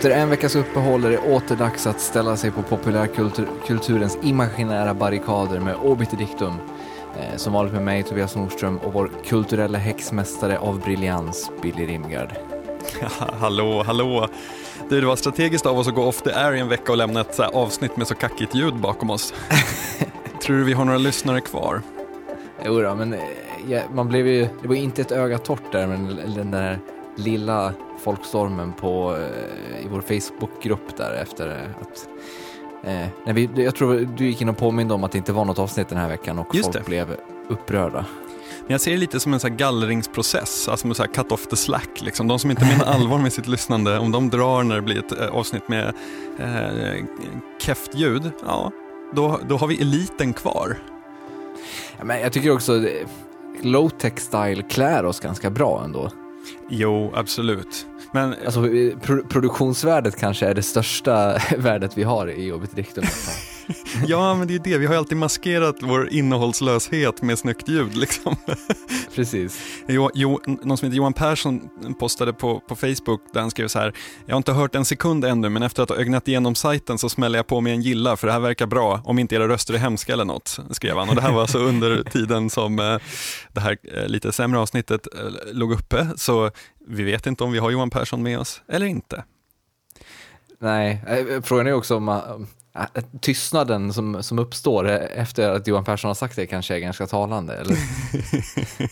Efter en veckas uppehåll är det åter dags att ställa sig på populärkulturens imaginära barrikader med Obiter Dictum. Eh, som vanligt med mig, Tobias Nordström, och vår kulturella häxmästare av briljans, Billy Rimgard. hallå, hallå. Du, det var strategiskt av oss att gå off the air i en vecka och lämna ett avsnitt med så kackigt ljud bakom oss. Tror du vi har några lyssnare kvar? Jo då, men eh, ja, man blev ju, det var inte ett öga torrt där, men den där lilla folkstormen på, eh, i vår Facebookgrupp där efter att eh, när vi, jag tror du gick in och påminde om att det inte var något avsnitt den här veckan och Just folk det. blev upprörda. Men jag ser det lite som en så gallringsprocess, alltså med så här cut off the slack. Liksom. De som inte menar allvar med sitt lyssnande, om de drar när det blir ett eh, avsnitt med eh, keft ljud, ja, då, då har vi eliten kvar. Ja, men jag tycker också eh, low-tech style klär oss ganska bra ändå. Jo, absolut. Men Alltså, eh, pro produktionsvärdet kanske är det största värdet vi har i jobbet? Ja, men det är ju det. Vi har ju alltid maskerat vår innehållslöshet med snyggt ljud. Liksom. Precis. Jo, jo, någon som heter Johan Persson postade på, på Facebook där han skrev så här. Jag har inte hört en sekund ännu, men efter att ha ögnat igenom sajten så smäller jag på mig en gilla för det här verkar bra, om inte era röster är hemska eller något, skrev han. Och det här var alltså under tiden som eh, det här eh, lite sämre avsnittet eh, låg uppe, så vi vet inte om vi har Johan Persson med oss eller inte. Nej, frågan är också om tystnaden som, som uppstår efter att Johan Persson har sagt det kanske är ganska talande. Eller?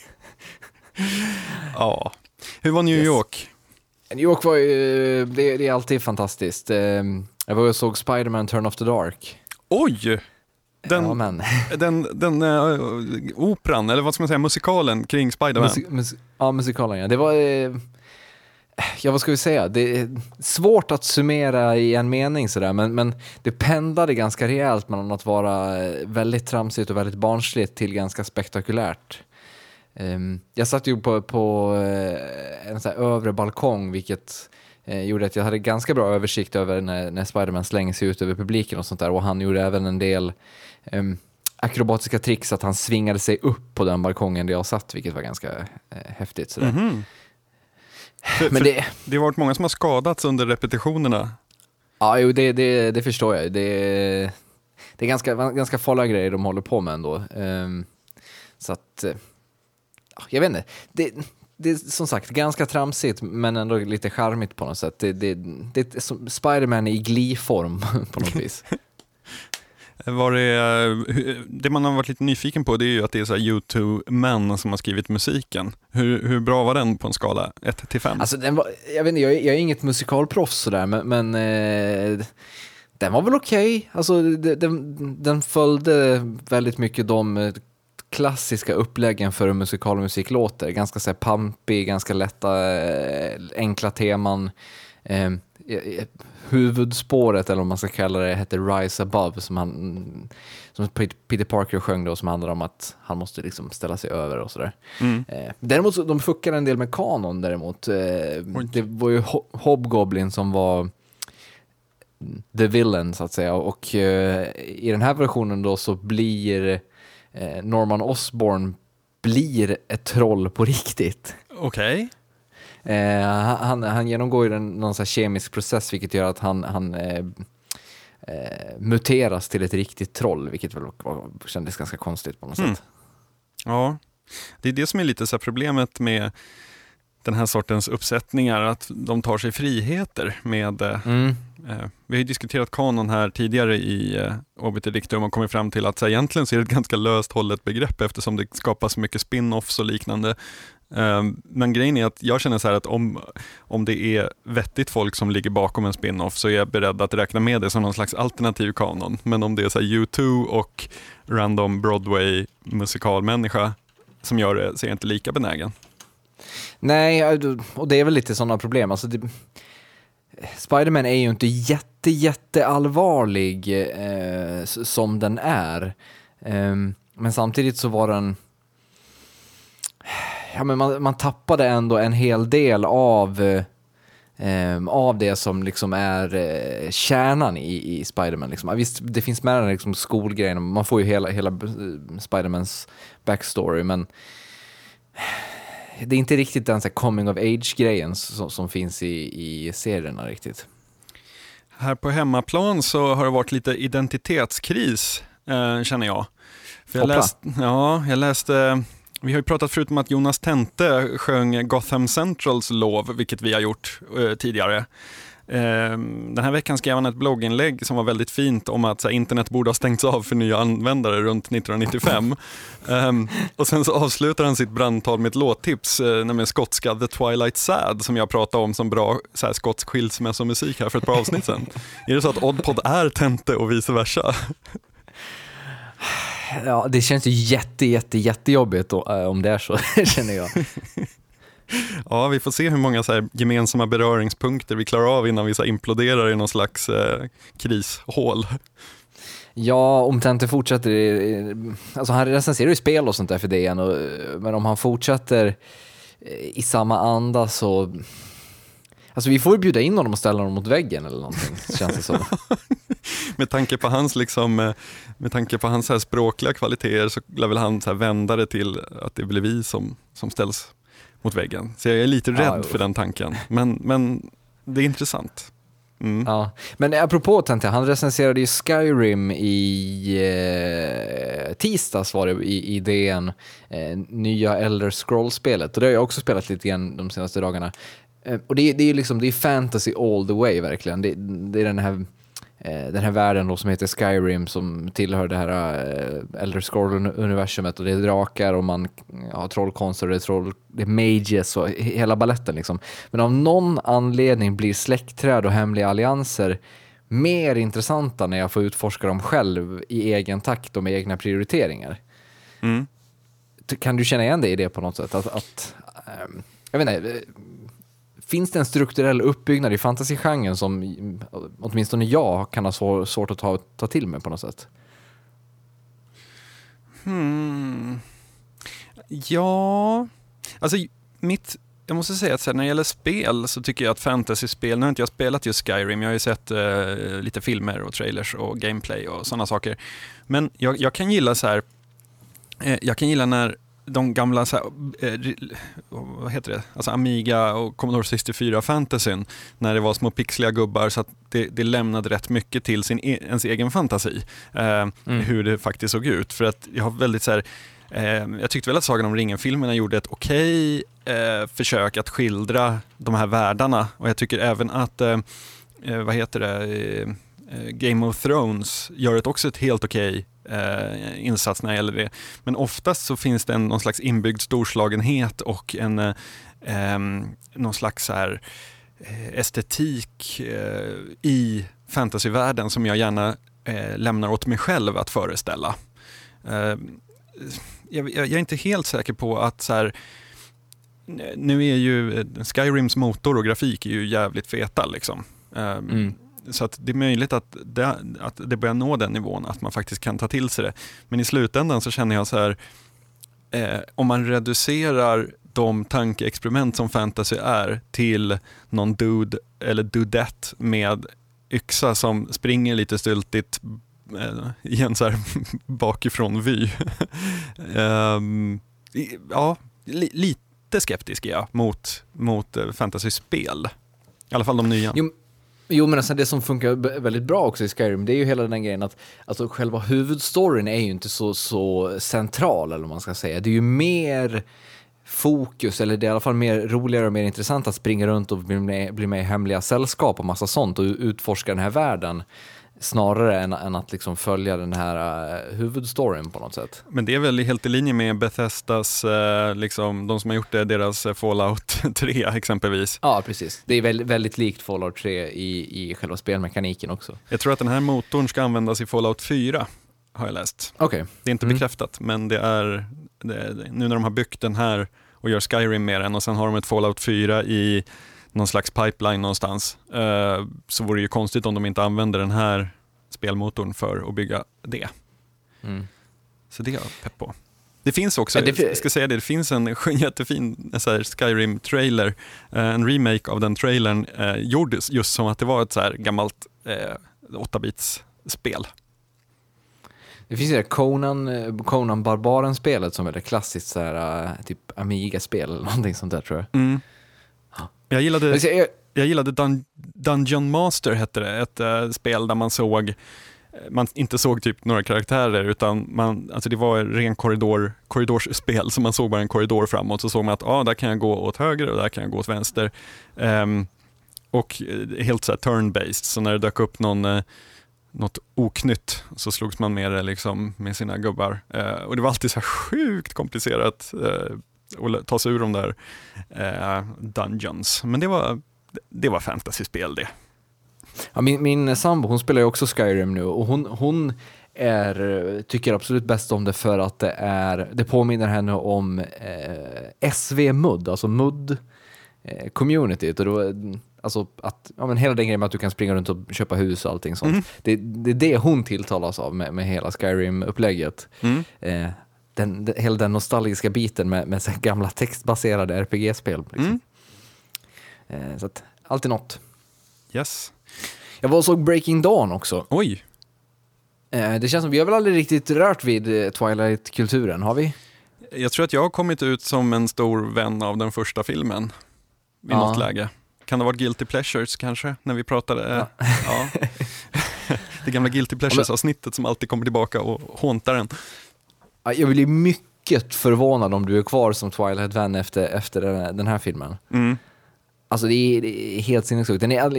ja. Hur var New Yes. York? New York var ju, det, det är alltid fantastiskt. Eh, Jag var och såg Spider-Man Turn of the Dark. Oj! Den, Ja, men. den, den uh, operan, eller vad ska man säga, musikalen kring Spiderman. Musik, mus, ja, musikalen ja. Det var, eh, ja vad ska vi säga, det är svårt att summera i en mening sådär, men, men det pendlade ganska rejält mellan att vara eh, väldigt tramsigt och väldigt barnsligt till ganska spektakulärt. Ehm, jag satt ju på, på eh, en sån här övre balkong, vilket eh, gjorde att jag hade ganska bra översikt över när, när Spiderman slänger sig ut över publiken och sånt där. Och han gjorde även en del um, akrobatiska tricks, att han svingade sig upp på den balkongen där jag satt, vilket var ganska eh, häftigt. Sådär. Mhm. För, Men för det, det har varit många som har skadats under repetitionerna. ja, jo, det, det, det förstår jag. Det, det är ganska, ganska farliga grejer de håller på med ändå. Ehm, så att, eh, ja, jag vet inte. Det, det är som sagt ganska tramsigt men ändå lite charmigt på något sätt. Det, det, det är Spiderman i gliform på något vis. Var det, eh, det man har varit lite nyfiken på det är ju att det är så här U2-män som har skrivit musiken. Hur, hur bra var den på en skala 1 till 5? Alltså, den var, jag, vet inte, jag, är- jag är inget musikalproffs sådär, men, men eh, den var väl okej. Alltså, den, den följde väldigt mycket de eh, klassiska uppläggen för hur musikalmusik låter. Ganska så här pampig, ganska lätta, eh, enkla teman. Eh, huvudspåret, eller vad man ska kalla det, hette Rise Above, som, han, som Peter Parker sjöng då, som handlar om att han måste liksom ställa sig över och sådär. Mm. Eh, däremot så de fuckade en del med kanon däremot. Eh, det var ju Ho- Hobgoblin som var the villain så att säga och eh, i den här versionen då så blir eh, Norman Osborn blir ett troll på riktigt. Okej. Eh, han, han genomgår ju en, någon kemisk process vilket gör att han, han eh, eh, muteras till ett riktigt troll vilket väl var, kändes ganska konstigt på något Mm. sätt. Ja, det är det som är lite så problemet med den här sortens uppsättningar, att de tar sig friheter med eh, Mm. Eh, vi har ju diskuterat kanon här tidigare i eh, Obiter Dictum och kommit fram till att så här, egentligen så är det ett ganska löst hållet begrepp eftersom det skapas mycket spin-offs och liknande. Ehm, men grejen är att jag känner så här att om, om det är vettigt folk som ligger bakom en spin-off så är jag beredd att räkna med det som någon slags alternativ kanon. Men om det är så här U2 och random Broadway musikalmänniska som gör det så är jag inte lika benägen. Nej, och det är väl lite sådana problem. Alltså det, Spiderman är ju inte jätte, jätte allvarlig eh, som den är. Eh, men samtidigt så var den... Ja, men man, man tappade ändå en hel del av, eh, ehm, av det som liksom är eh, kärnan i, i Spiderman. Liksom. Visst, det finns med den liksom skolgrejen, man får ju hela, hela eh, Spidermans backstory, men det är inte riktigt den så här coming of age-grejen som, som finns i, i serierna riktigt. Här på hemmaplan så har det varit lite identitetskris, eh, känner jag. För jag, läst, ja, jag läste, vi har ju pratat förut om att Jonas Tente sjöng Gotham Centrals lov, vilket vi har gjort eh, tidigare. Ehm, den här veckan skrev han ett blogginlägg som var väldigt fint om att här, internet borde ha stängts av för nya användare runt 1995. um, ehm, och sen så avslutar han sitt brandtal med ett låttips, uh, nämligen skotska The Twilight Sad som jag pratade om som bra så här, skotsk skilsmässomusik här för ett par avsnitt sedan. är det så att Oddpod är Tente och vice versa? Ja, det känns ju jätte, jätte, jättejobbigt äh, om det är så, känner jag. Ja, vi får se hur många så gemensamma beröringspunkter vi klarar av innan vi så imploderar i någon slags eh, krishål. Ja, om Tente fortsätter, alltså han recenserar ju spel och sånt där för DN, och, men om han fortsätter i samma anda så Alltså vi får ju bjuda in honom och ställa honom mot väggen eller någonting, känns det som. med tanke på hans, liksom, eh, med tanke på hans här språkliga kvaliteter så lär väl han så vända det till att det blir vi som, som ställs mot väggen. Så jag är lite rädd ja, för den tanken. Men, men det är intressant. Mm. Ja. Men apropå Tente, han recenserade ju Skyrim i eh, tisdags var det i, i DN, eh, nya Elder Scroll-spelet. Och det har jag också spelat lite grann de senaste dagarna. Eh, och det, det är liksom, det är fantasy all the way verkligen. Det, det är den här Eh, den här världen som heter Skyrim som tillhör det här äh, Elder Scroll-universumet och det är drakar och man har trollkonster och det är, troll, det är mages och hela balletten liksom. Men av någon anledning blir släktträd och hemliga allianser mer intressanta när jag får utforska dem själv i egen takt och med egna prioriteringar. Mm. Kan du känna igen dig i det på något sätt? Att, att ähm, jag vet inte, finns det en strukturell uppbyggnad i fantasygenren som åtminstone jag kan ha svår, svårt att ta, ta till mig på något sätt? Hmm. Ja, alltså mitt, jag måste säga att när det gäller spel så tycker jag att fantasyspel, nu har inte jag spelat just Skyrim, jag har ju sett uh, lite filmer och trailers och gameplay och sådana saker. Men jag, jag kan gilla så här, eh, jag kan gilla när de gamla, så här, eh, vad heter det, alltså Amiga och Commodore 64 fantasyn, när det var små pixliga gubbar så att det, det lämnade rätt mycket till sin, e, ens egen fantasi, eh, mm. hur det faktiskt såg ut. För att jag har väldigt så här, eh, jag tyckte väl att Sagan om ringen-filmerna gjorde ett okej okay, eh, försök att skildra de här världarna och jag tycker även att, eh, vad heter det, Game of Thrones gör ett också ett helt okej okay eh, insats när det gäller det. Men oftast så finns det en, någon slags inbyggd storslagenhet och en, eh, ehm, någon slags så här, eh, estetik eh, i fantasyvärlden som jag gärna eh, lämnar åt mig själv att föreställa. Eh, jag, jag, är inte helt säker på att så här, nu är ju eh, Skyrims motor och grafik är ju jävligt feta liksom. Ehm, mm. Så att det är möjligt att det, att det börjar nå den nivån, att man faktiskt kan ta till sig det. Men i slutändan så känner jag så här, eh, om man reducerar de tankeexperiment som fantasy är till någon dude eller dudette med yxa som springer lite styltigt eh, i en så här bakifrån vy. um, ja, li, lite skeptisk är jag mot, mot eh, fantasyspel. I alla fall de nya. Jo, Jo, men alltså det som funkar väldigt bra också i Skyrim, det är ju hela den grejen att alltså själva huvudstoryn är ju inte så, så central, eller vad man ska säga. Det är ju mer fokus, eller det är i alla fall mer roligare och mer intressant att springa runt och bli med, bli med i hemliga sällskap och massa sånt och utforska den här världen snarare än, än att liksom följa den här uh, huvudstoryn på något sätt. Men det är väl helt i linje med Bethesdas, uh, liksom, de som har gjort det, deras uh, Fallout 3 exempelvis. Ja, precis. Det är väldigt, väldigt likt Fallout 3 i, i själva spelmekaniken också. Jag tror att den här motorn ska användas i Fallout 4, har jag läst. Okay. Det är inte mm. bekräftat, men det är, det, nu när de har byggt den här och gör Skyrim med den och sen har de ett Fallout 4 i någon slags pipeline någonstans, eh, så vore det ju konstigt om de inte använder den här spelmotorn för att bygga det. Mm. Så det är jag pepp på. Det finns också, ja, jag ska säga det, det finns en jättefin Skyrim-trailer, eh, en remake av den trailern eh, gjordes just som att det var ett så här gammalt eh, 8-bits-spel. Det finns ju det Conan, eh, Conan Barbaren-spelet som är det klassiskt så här, typ Amiga-spel eller någonting sånt där tror jag. Mm. Jag gillade, jag, gillade Dun Dungeon Master, hette det, ett uh, spel där man såg man inte såg typ några karaktärer utan man, alltså det var en ren korridor, korridorsspel så man såg bara en korridor framåt så såg man att ah, där kan jag gå åt höger och där kan jag gå åt vänster. Um, och helt så turn-based, så när det dök upp någon uh, något oknytt så slogs man med det liksom med sina gubbar. Uh, och det var alltid så sjukt komplicerat uh, att ta sig ur de där uh, dungeons. Men det var, det var fantasyspel det. Ja, min, min sambo hon spelar ju också Skyrim nu och hon, hon är, tycker absolut bäst om det för att det, är, det påminner henne om eh, SV MUD, alltså MUD eh. Och då, alltså att, ja, men hela den grejen med att du kan springa runt och köpa hus och allting sånt. Mm. Det, det är det hon tilltalas av med, med hela Skyrim-upplägget. Mm. Eh, den, den, hela den nostalgiska biten med, med gamla textbaserade RPG-spel. Liksom. Mm. Eh, så att, alltid något. Yes. Jag var och såg Breaking Dawn också. Oj! Eh, det känns som, vi har väl aldrig riktigt rört vid eh, Twilight-kulturen, har vi? Jag tror att jag har kommit ut som en stor vän av den första filmen i ja. något läge. Kan det ha varit Guilty Pleasures kanske, när vi pratade? Ja. ja. det gamla Guilty Pleasures-avsnittet som alltid kommer tillbaka och håntar en. Jag blir mycket förvånad om du är kvar som Twilight-vän efter, efter den här filmen. Mm. Alltså det är, det är helt sinnessjukt. Den är,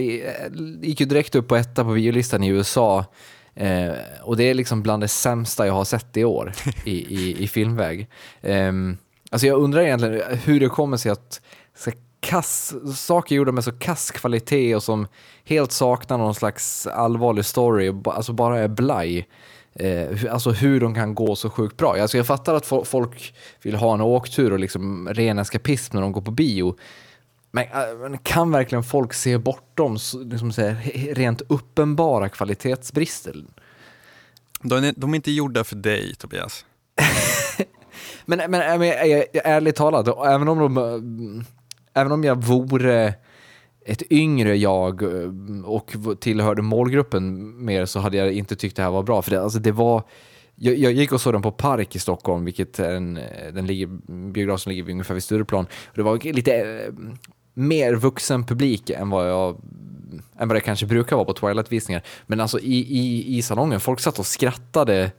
gick ju direkt upp på etta på biolistan i USA. Eh, och det är liksom bland det sämsta jag har sett i år i, i, i filmväg. Eh, alltså jag undrar egentligen hur det kommer sig att så kass, saker gjorda med så kass kvalitet och som helt saknar någon slags allvarlig story, alltså bara är blaj. Eh, alltså hur de kan gå så sjukt bra. Alltså jag fattar att folk vill ha en åktur och liksom ren eskapism när de går på bio. Äh, men kan verkligen folk se bortom liksom säga, rent uppenbara kvalitetsbrister? De är, de är inte gjorda för dig, Tobias. men, men, men ärligt talat, även om, de, även om jag vore ett yngre jag eh, och tillhörde målgruppen mer så hade jag inte tyckt det här var bra. För det, alltså det var, jag, jag gick och såg den på Park i Stockholm, vilket är en, eh, den ligger, biograf som ligger ungefär vid Stureplan. det var lite eh, mer vuxen publik än vad jag än vad det kanske brukar vara på Twilight-visningar. Men alltså i, i, i salongen, folk satt och skrattade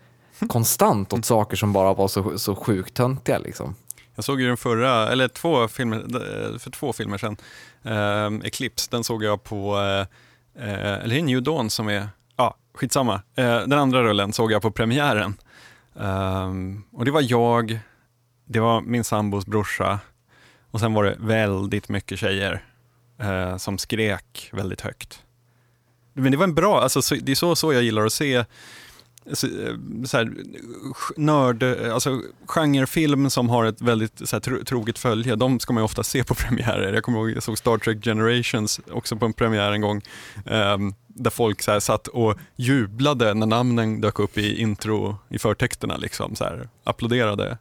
konstant åt saker som bara var så, så sjukt töntiga liksom. Jag såg ju den förra, eller två filmer, eh, för två filmer sedan, eh, Eclipse, den såg jag på, eh, eh eller det är New Dawn som är, ja, skitsamma. Eh, den andra rullen såg jag på premiären. Eh, och det var jag, det var min sambos brorsa, och sen var det väldigt mycket tjejer eh, som skrek väldigt högt. Men det var en bra, alltså, det är så, så jag gillar att se så, eh, så här, nörd, alltså genrefilm som har ett väldigt så här, tro, troget följe, de ska man ju ofta se på premiärer. Jag kommer ihåg, jag såg Star Trek Generations också på en premiär en gång, um, där folk så här, satt och jublade när namnen dök upp i intro, i förtexterna, liksom, så här, applåderade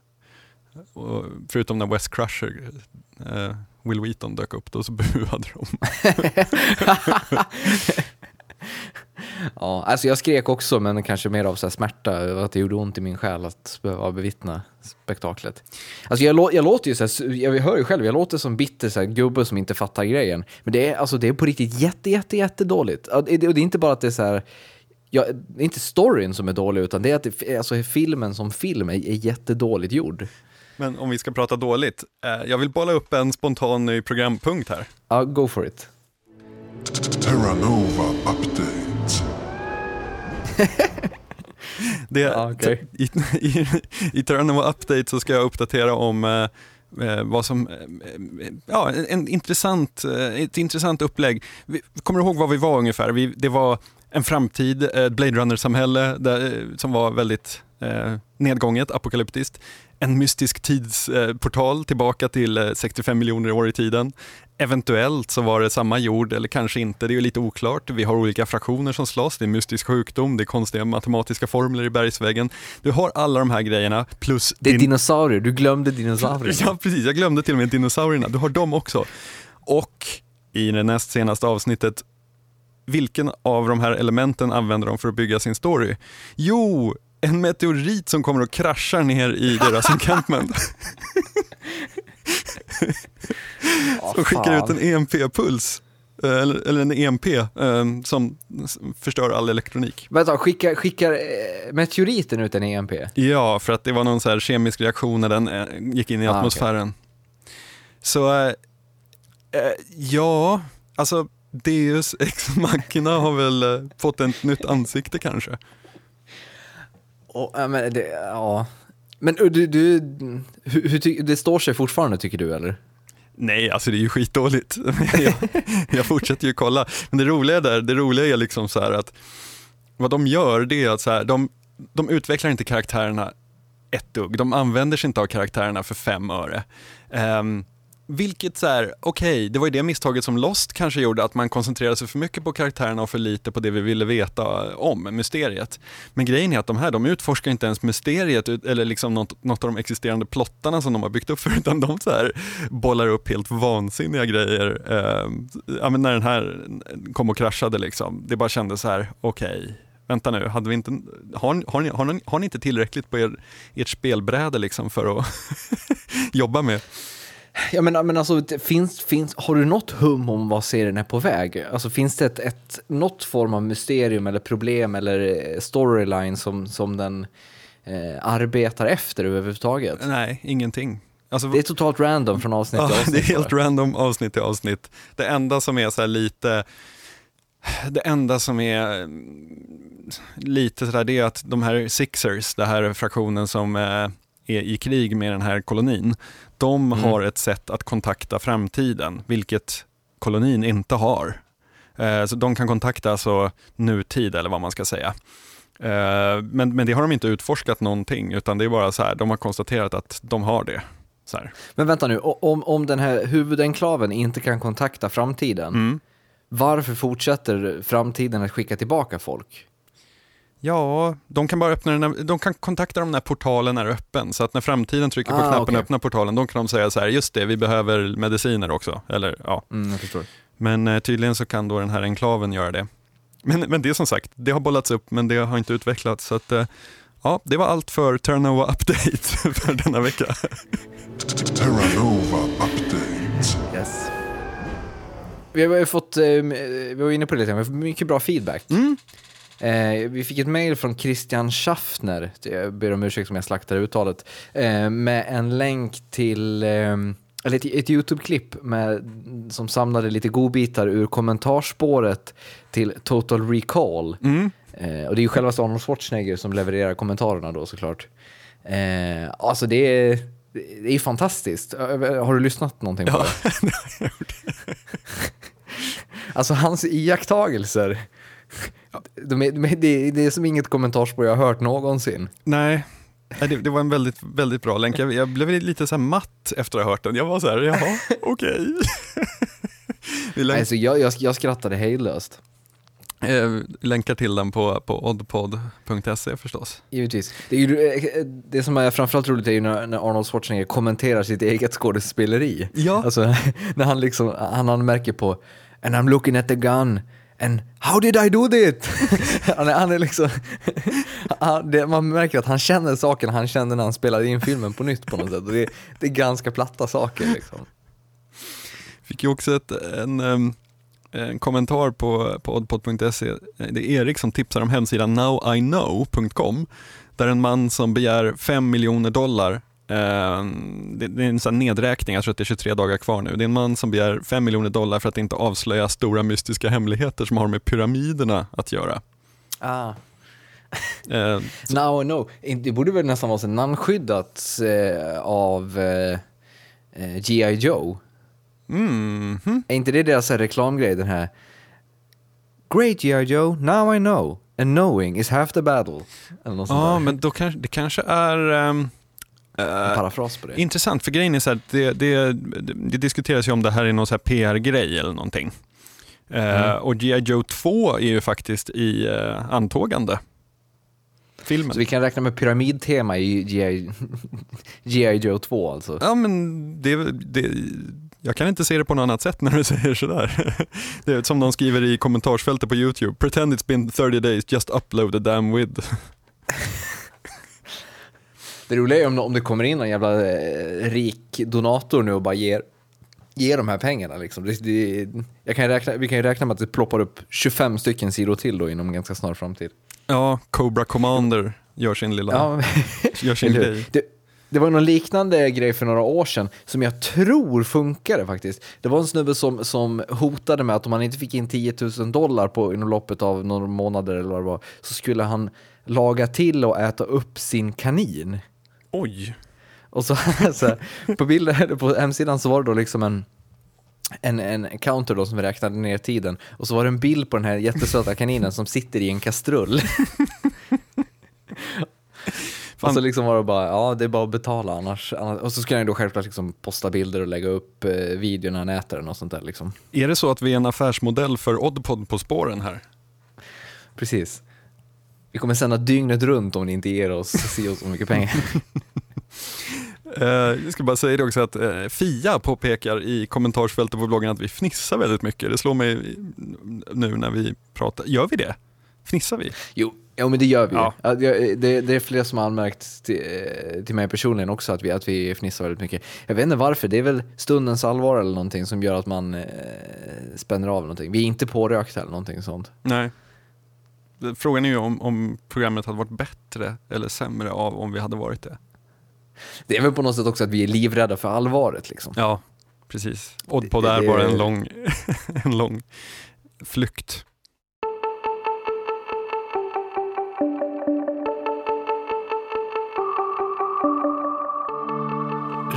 och förutom när West Crusher, eh, Will Wheaton dök upp, då så buade de. ja, alltså jag skrek också, men kanske mer av så här smärta över att det gjorde ont i min själ att behöva bevittna spektaklet. Alltså jag, jag låter ju så här, jag hör ju själv, jag låter som bitter så här, gubbe som inte fattar grejen. Men det är, alltså, det är på riktigt jätte, jätte, jätte dåligt. Och det, är inte bara att det är så här, ja, det är inte storyn som är dålig, utan det är att det, alltså, filmen som film är, är jättedåligt gjord. Men om vi ska prata dåligt, eh, jag vill bolla upp en spontan ny programpunkt här. Ja, go for it. Terranova Update. det, ah, okay. i, i, I Terranova Update så ska jag uppdatera om eh, eh vad som, eh, ja, en intressant, eh, ett intressant upplägg. Vi, kommer du ihåg var vi var ungefär? Vi, det var en framtid, ett Blade Runner-samhälle som var väldigt eh, nedgånget, apokalyptiskt en mystisk tidsportal tillbaka till 65 eh, miljoner år i tiden. Eventuellt så var det samma jord eller kanske inte, det är lite oklart. Vi har olika fraktioner som slåss, det är mystisk sjukdom, det är konstiga matematiska formler i bergsväggen. Du har alla de här grejerna plus... Det är din... dinosaurier, du glömde dinosaurierna. ja precis, jag glömde till och med dinosaurierna, du har dem också. Och i det näst senaste avsnittet vilken av de här elementen använder de för att bygga sin story? Jo, en meteorit som kommer och kraschar ner i deras encampment. som skickar ut en EMP-puls eh, eller, eller en EMP eh, som förstör all elektronik. Vänta, skickar, skickar eh, meteoriten ut en EMP? Ja, för att det var någon så här kemisk reaktion när den gick in i Ah, atmosfären. Så eh, eh, ja, alltså Deus ex machina har väl fått ett nytt ansikte kanske. Ja, men det, ja. Men du, du hur, hur, det står sig fortfarande tycker du eller? Nej, alltså det är ju skitdåligt. jag, jag fortsätter ju kolla. Men det roliga där, det roliga är liksom så här att vad de gör det är att så här, de, de utvecklar inte karaktärerna ett dugg. De använder sig inte av karaktärerna för fem öre. Um, vilket så här, okej, det var ju det misstaget som Lost kanske gjorde, att man koncentrerade sig för mycket på karaktärerna och för lite på det vi ville veta om, mysteriet. Men grejen är att de här, de utforskar inte ens mysteriet eller liksom något, något av de existerande plottarna som de har byggt upp för, utan de så här bollar upp helt vansinniga grejer. Eh, ja, men när den här kom och kraschade liksom, det bara kändes så här, okej, vänta nu, hade vi inte, har, ni- har, ni, har, ni, har ni inte tillräckligt på er, ert spelbräde liksom för att jobba med? Ja men, men alltså, finns, finns, har du något hum om vad serien är på väg? Alltså finns det ett, ett, något form av mysterium eller problem eller eh, storyline som, som den eh, arbetar efter överhuvudtaget? Nej, ingenting. Alltså, Det är totalt random från avsnitt till avsnitt. det är helt random avsnitt till avsnitt. Det enda som är så lite det enda som är mm, lite sådär det är att de här Sixers, den här fraktionen som eh, är i krig med den här kolonin, de Mm. har ett sätt att kontakta framtiden, vilket kolonin inte har. Eh, så de kan kontakta alltså nutid eller vad man ska säga. Eh, men, men det har de inte utforskat någonting, utan det är bara så här, de har konstaterat att de har det. Men vänta nu, om, om den här huvudenklaven inte kan kontakta framtiden, Mm. varför fortsätter framtiden att skicka tillbaka folk? Ja, de kan bara öppna den här, de kan kontakta dem när portalen är öppen. Så att när framtiden trycker på Ah, knappen okej. och öppnar portalen, då kan de säga så här, just det, vi behöver mediciner också. Eller, ja. Mm, jag förstår. Men eh, tydligen så kan då den här enklaven göra det. Men, men det är som sagt, det har bollats upp men det har inte utvecklats. Så att, eh, ja, det var allt för Terranova Update för denna vecka. Terranova Update. Yes. Vi har ju fått, eh, vi var inne på det lite, vi har fått mycket bra feedback. Mm. Eh, vi fick ett mail från Christian Schaffner, jag ber om ursäkt om jag slaktar uttalet, eh, med en länk till, eh, eller ett, ett YouTube-klipp som samlade lite godbitar ur kommentarspåret till Total Recall. Mm. Eh, och det är ju själva Arnold Schwarzenegger som levererar kommentarerna då såklart. Eh, alltså det är, det är fantastiskt. Eh, Har du lyssnat någonting på Ja, det? Alltså hans iakttagelser. De är, de är, det, är, det är som inget kommentarsspår jag har hört någonsin. Nej, Nej, det, det var en väldigt, väldigt bra länk. Jag, jag blev lite så matt efter att ha hört den. Jag var så här, jaha, okej. Länk, Alltså, jag, jag, jag skrattade hejdlöst. eh, länkar till den på, på oddpod.se förstås. Givetvis. Det, är ju, eh, det som är framförallt roligt är ju när, när Arnold Schwarzenegger kommenterar sitt eget skådespeleri. Ja. Alltså, när han liksom, han anmärker på And I'm looking at the gun and how did I do that? han, är, han är liksom, han, det, man märker att han känner saken han kände när han spelade in filmen på nytt på något sätt. Det, det är ganska platta saker liksom. Fick ju också ett, en, em, en kommentar på, på oddpod.se. Det är Erik som tipsar om hemsidan nowiknow.com där en man som begär 5 miljoner dollar det, det är en sån nedräkning, jag tror att det är 23 dagar kvar nu. Det är en man som begär 5 miljoner dollar för att inte avslöja stora mystiska hemligheter som har med pyramiderna att göra. Ah. Eh, Now I know. In- Det borde väl nästan vara så namnskyddat eh, av eh, eh, G.I. Joe. mm, hm. Är inte det deras så reklamgrej, den här Great G.I. Joe, now I know. And knowing is half the battle. Ja, där. men då kanske, det kanske är ehm, eh, parafras på det. Intressant, för grejen är så här, det, det, det diskuteras ju om det här är någon så PR-grej eller någonting. Eh, Mm. och G.I. Joe 2 är ju faktiskt i uh, antågande. Filmen. Så vi kan räkna med pyramidtema i G.I. Joe 2 alltså. Ja, men det, det, jag kan inte se det på något annat sätt när du säger sådär. Det är som någon skriver i kommentarsfältet på YouTube. Pretend it's been 30 days, just upload a damn with. Det roliga är om, om det kommer in någon jävla eh, rik donator nu och bara ger ge de här pengarna. Liksom. Det, det, jag kan räkna, vi kan ju räkna med att det ploppar upp 25 stycken sidor till då inom ganska snar framtid. Ja, Cobra Commander gör sin lilla Ja, gör sin grej. det, det var någon liknande grej för några år sedan som jag tror funkade faktiskt. Det var en snubbe som, som hotade med att om han inte fick in 10 000 dollar på, inom loppet av några månader eller vad det var, så skulle han laga till och äta upp sin kanin. Oj, Och så, så på bilden på hemsidan så var det då liksom en, en, en counter då som räknade ner tiden och så var det en bild på den här jättesöta kaninen som sitter i en kastrull. och så liksom var det bara, ja det är bara att betala annars. och så skulle han då självklart liksom posta bilder och lägga upp eh, video när han äter den och sånt där liksom. är det så att vi är en affärsmodell för Oddpod på spåren här? Precis. Vi kommer sända dygnet runt om ni inte ger oss si så mycket pengar. Eh, jag ska bara säga det också att eh, Fia påpekar i kommentarsfältet på bloggen att vi fnissar väldigt mycket. Det slår mig nu när vi pratar. Gör vi det? Fnissar vi? Jo, ja, men det gör vi. Ja. Det, det är flera som har anmärkt till, eh, till mig personligen också att vi, att vi fnissar väldigt mycket. Jag vet inte varför, det är väl stundens allvar eller någonting som gör att man eh, spänner av någonting. Vi är inte pårökta eller någonting sånt. Nej. Frågan är ju om, om programmet hade varit bättre eller sämre av om vi hade varit det. Det är väl på något sätt också att vi är livrädda för allvaret liksom. Ja, precis. Oddpod Det- är bara en lång, en lång flykt.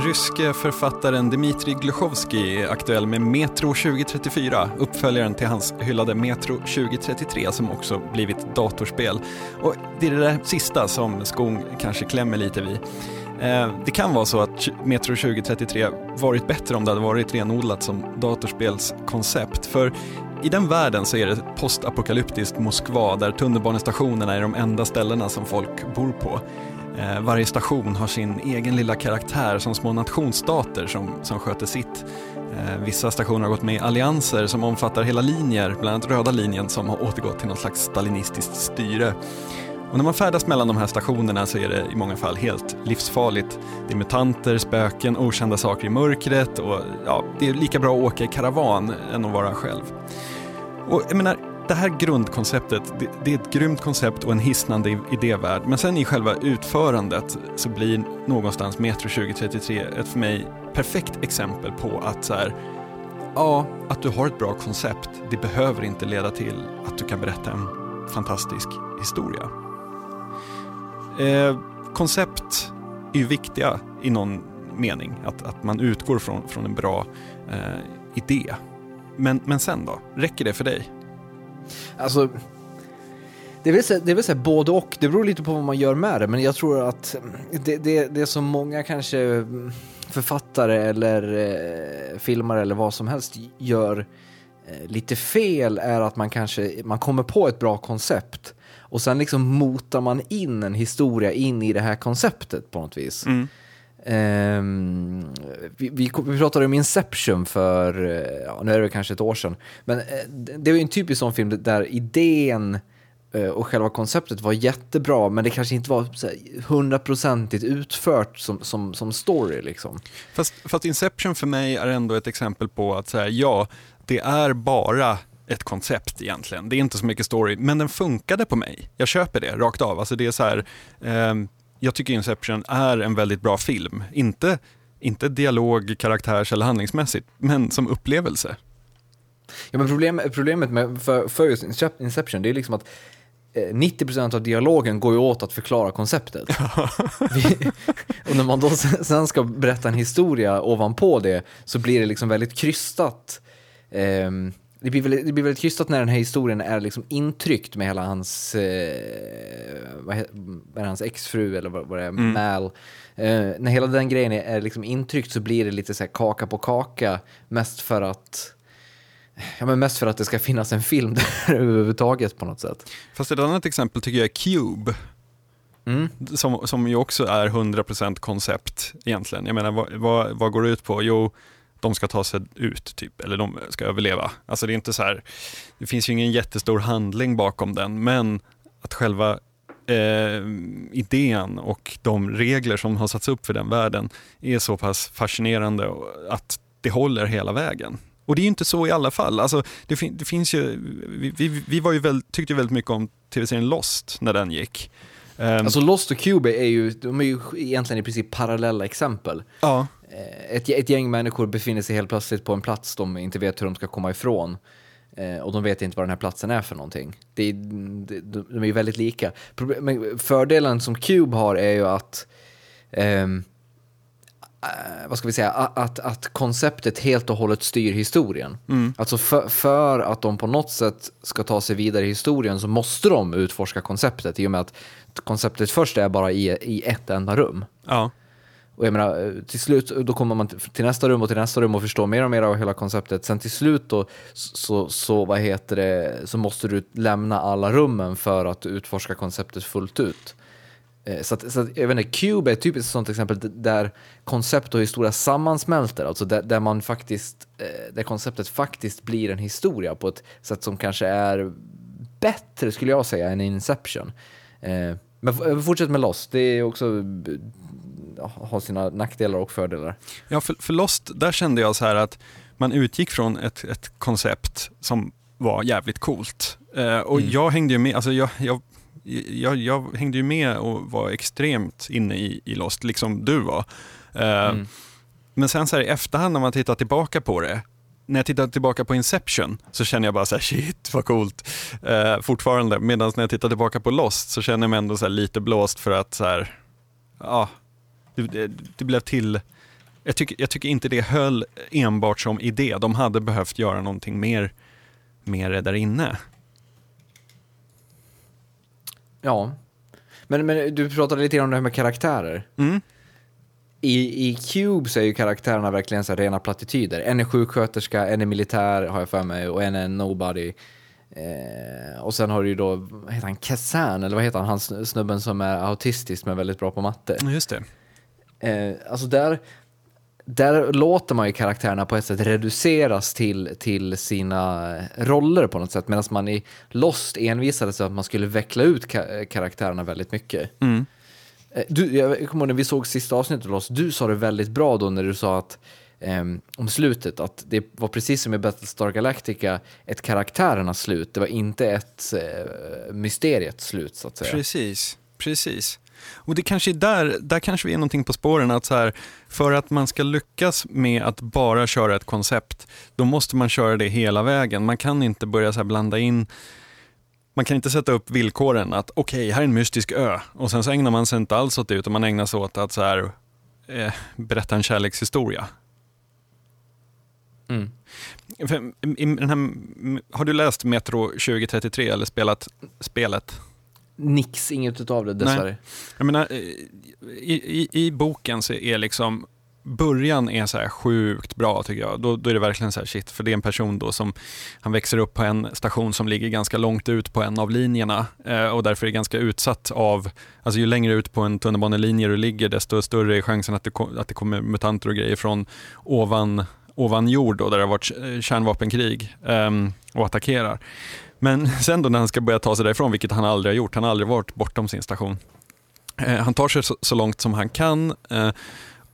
Ryske författaren Dmitrij Gluchovskij är aktuell med Metro 2034, uppföljaren till hans hyllade Metro 2033 som också blivit datorspel. Och det är det där sista som skon kanske klämmer lite vid. Eh, det kan vara så att Metro 2033 varit bättre om det hade varit renodlat som datorspelskoncept. För i den världen så är det postapokalyptiskt Moskva där tunnelbanestationerna är de enda ställena som folk bor på. Eh, varje station har sin egen lilla karaktär som små nationsstater som, som sköter sitt. Eh, vissa stationer har gått med i allianser som omfattar hela linjer, bland annat röda linjen som har återgått till något slags stalinistiskt styre. Och när man färdas mellan de här stationerna så är det i många fall helt livsfarligt. Det är mutanter, spöken, okända saker i mörkret och ja, det är lika bra att åka i karavan än att vara själv. Och jag menar, det här grundkonceptet, det, det är ett grymt koncept och en hisnande idévärld. Men sen i själva utförandet så blir någonstans Metro 2033 ett för mig perfekt exempel på att så här, ja, att du har ett bra koncept, det behöver inte leda till att du kan berätta en fantastisk historia. Eh, koncept är ju viktiga i någon mening, att, att man utgår från, från en bra eh, idé. Men, men sen då? Räcker det för dig? Alltså, det är väl, så, det är väl så både och. Det beror lite på vad man gör med det. Men jag tror att mm, det, det, det som många kanske mm, författare eller eh, filmare eller vad som helst gör eh, lite fel är att man kanske man kommer på ett bra koncept och sen liksom motar man in en historia in i det här konceptet på något vis. Mm. Ehm, vi, vi, vi pratade om Inception för, eh, ja, nu är det väl kanske ett år sedan, men eh, det var ju en typisk sån film där idén eh, och själva konceptet var jättebra, men det kanske inte var hundraprocentigt utfört som, som, som story liksom. Fast, fast Inception för mig är ändå ett exempel på att säga ja, det är bara ett koncept egentligen. Det är inte så mycket story, men den funkade på mig. Jag köper det rakt av. Alltså det är så här, eh, jag tycker Inception är en väldigt bra film. Inte, inte dialog, karaktärs eller handlingsmässigt, men som upplevelse. Ja, men problem, problemet med, för, för just Incep- Inception, det är liksom att eh, 90% av dialogen går ju åt att förklara konceptet. Vi, och när man då sen ska berätta en historia ovanpå det så blir det liksom väldigt krystat. Ehm, det, blir väldigt, det blir väldigt krystat när den här historien är liksom intryckt med hela hans, eh, vad är hans exfru eller vad, vad det är, Mal. Eh, när hela den grejen är, är liksom intryckt så blir det lite så här kaka på kaka, mest för att Ja, men mest för att det ska finnas en film där överhuvudtaget på något sätt. Fast ett annat exempel tycker jag är Cube. Mm. som, som ju också är 100% koncept egentligen. Jag menar, vad, vad, vad går det ut på? Jo, de ska ta sig ut, typ, eller de ska överleva. Alltså det är inte så här, det finns ju ingen jättestor handling bakom den, men att själva eh, idén och de regler som har satts upp för den världen är så pass fascinerande att det håller hela vägen. Och det är ju inte så i alla fall. Alltså, det, fin det finns ju, vi, vi, vi var ju väl, tyckte ju väldigt mycket om tv-serien Lost när den gick. Um, alltså Lost och Cube är ju, de är ju egentligen i princip parallella exempel. Ja. Eh, ett, ett gäng människor befinner sig helt plötsligt på en plats de inte vet hur de ska komma ifrån. Eh, och de vet inte vad den här platsen är för någonting. Det, det, de är ju väldigt lika. Men fördelen som Cube har är ju att um, vad ska vi säga, att, att konceptet helt och hållet styr historien. Mm. Alltså för, för, att de på något sätt ska ta sig vidare i historien så måste de utforska konceptet i och med att konceptet först är bara i, i ett enda rum. Ja. Och jag menar, eh, till slut då kommer man till nästa rum och till nästa rum och förstår mer och mer av hela konceptet. Sen till slut då så, så, vad heter det, så måste du lämna alla rummen för att utforska konceptet fullt ut. Eh, så, att, så att, jag vet inte, Cube är ett typiskt sånt exempel där koncept och historia sammansmälter, alltså där, där, man faktiskt, eh, där konceptet faktiskt blir en historia på ett sätt som kanske är bättre, skulle jag säga, än Inception. Eh, men fortsätt med Lost, det är också har sina nackdelar och fördelar. Ja, för, för Lost, där kände jag så här att man utgick från ett, ett koncept som var jävligt coolt. Eh, och mm. jag hängde ju med, alltså jag, jag jag, jag, hängde ju med och var extremt inne i, i Lost, liksom du var. Uh, mm. Men sen så här, i efterhand när man tittar tillbaka på det, när jag tittar tillbaka på Inception så känner jag bara så här, shit vad coolt, uh, fortfarande. Medan när jag tittar tillbaka på Lost så känner jag mig ändå så lite blåst för att så här, ja, det, det, det blev till jag tycker, jag tycker inte det höll enbart som idé. De hade behövt göra någonting mer, mer där inne. Ja. Men, men du pratade lite om det här med karaktärer. Mm. I, I Cube så är ju karaktärerna verkligen så rena plattityder. En är sjuksköterska, en är militär har jag för mig och en är nobody. Eh, och sen har du ju då, vad heter han, Kazan, eller vad heter han, han snubben som är autistisk men väldigt bra på matte. Just det. Eh, alltså där, där låter man ju karaktärerna på ett sätt reduceras till, till sina roller på något sätt. Medan man i Lost envisades att man skulle veckla ut ka karaktärerna väldigt mycket. Mm. Eh, du, jag kommer ihåg när vi såg sista avsnittet av Lost, du sa det väldigt bra då när du sa att um, om slutet, att det var precis som i Battlestar Galactica ett karaktärernas slut, det var inte ett uh, mysteriets slut så att säga. Precis, precis. Och det kanske är där, där kanske vi är någonting på spåren, att så här, för att man ska lyckas med att bara köra ett koncept, då måste man köra det hela vägen. Man kan inte börja så blanda in man kan inte sätta upp villkoren att okej, okay, här är en mystisk ö och sen så ägnar man sig inte alls åt det utan man ägnar sig åt att så här, eh, berätta en kärlekshistoria. Mm. Här, har du läst Metro 2033 eller spelat spelet? nix, inget utav det dessvärre. Nej. Jag menar, eh, i, i, i, boken så är liksom Början är så här sjukt bra tycker jag. Då, då är det verkligen så här shit, för det är en person då som han växer upp på en station som ligger ganska långt ut på en av linjerna eh, och därför är ganska utsatt av, alltså ju längre ut på en tunnelbanelinje du ligger desto större är chansen att det, att det kommer mutanter och grejer från ovan, ovan jord då, där det har varit eh, kärnvapenkrig eh, och attackerar. Men sen då när han ska börja ta sig därifrån, vilket han aldrig har gjort, han har aldrig varit bortom sin station. Eh, han tar sig så, så, långt som han kan eh,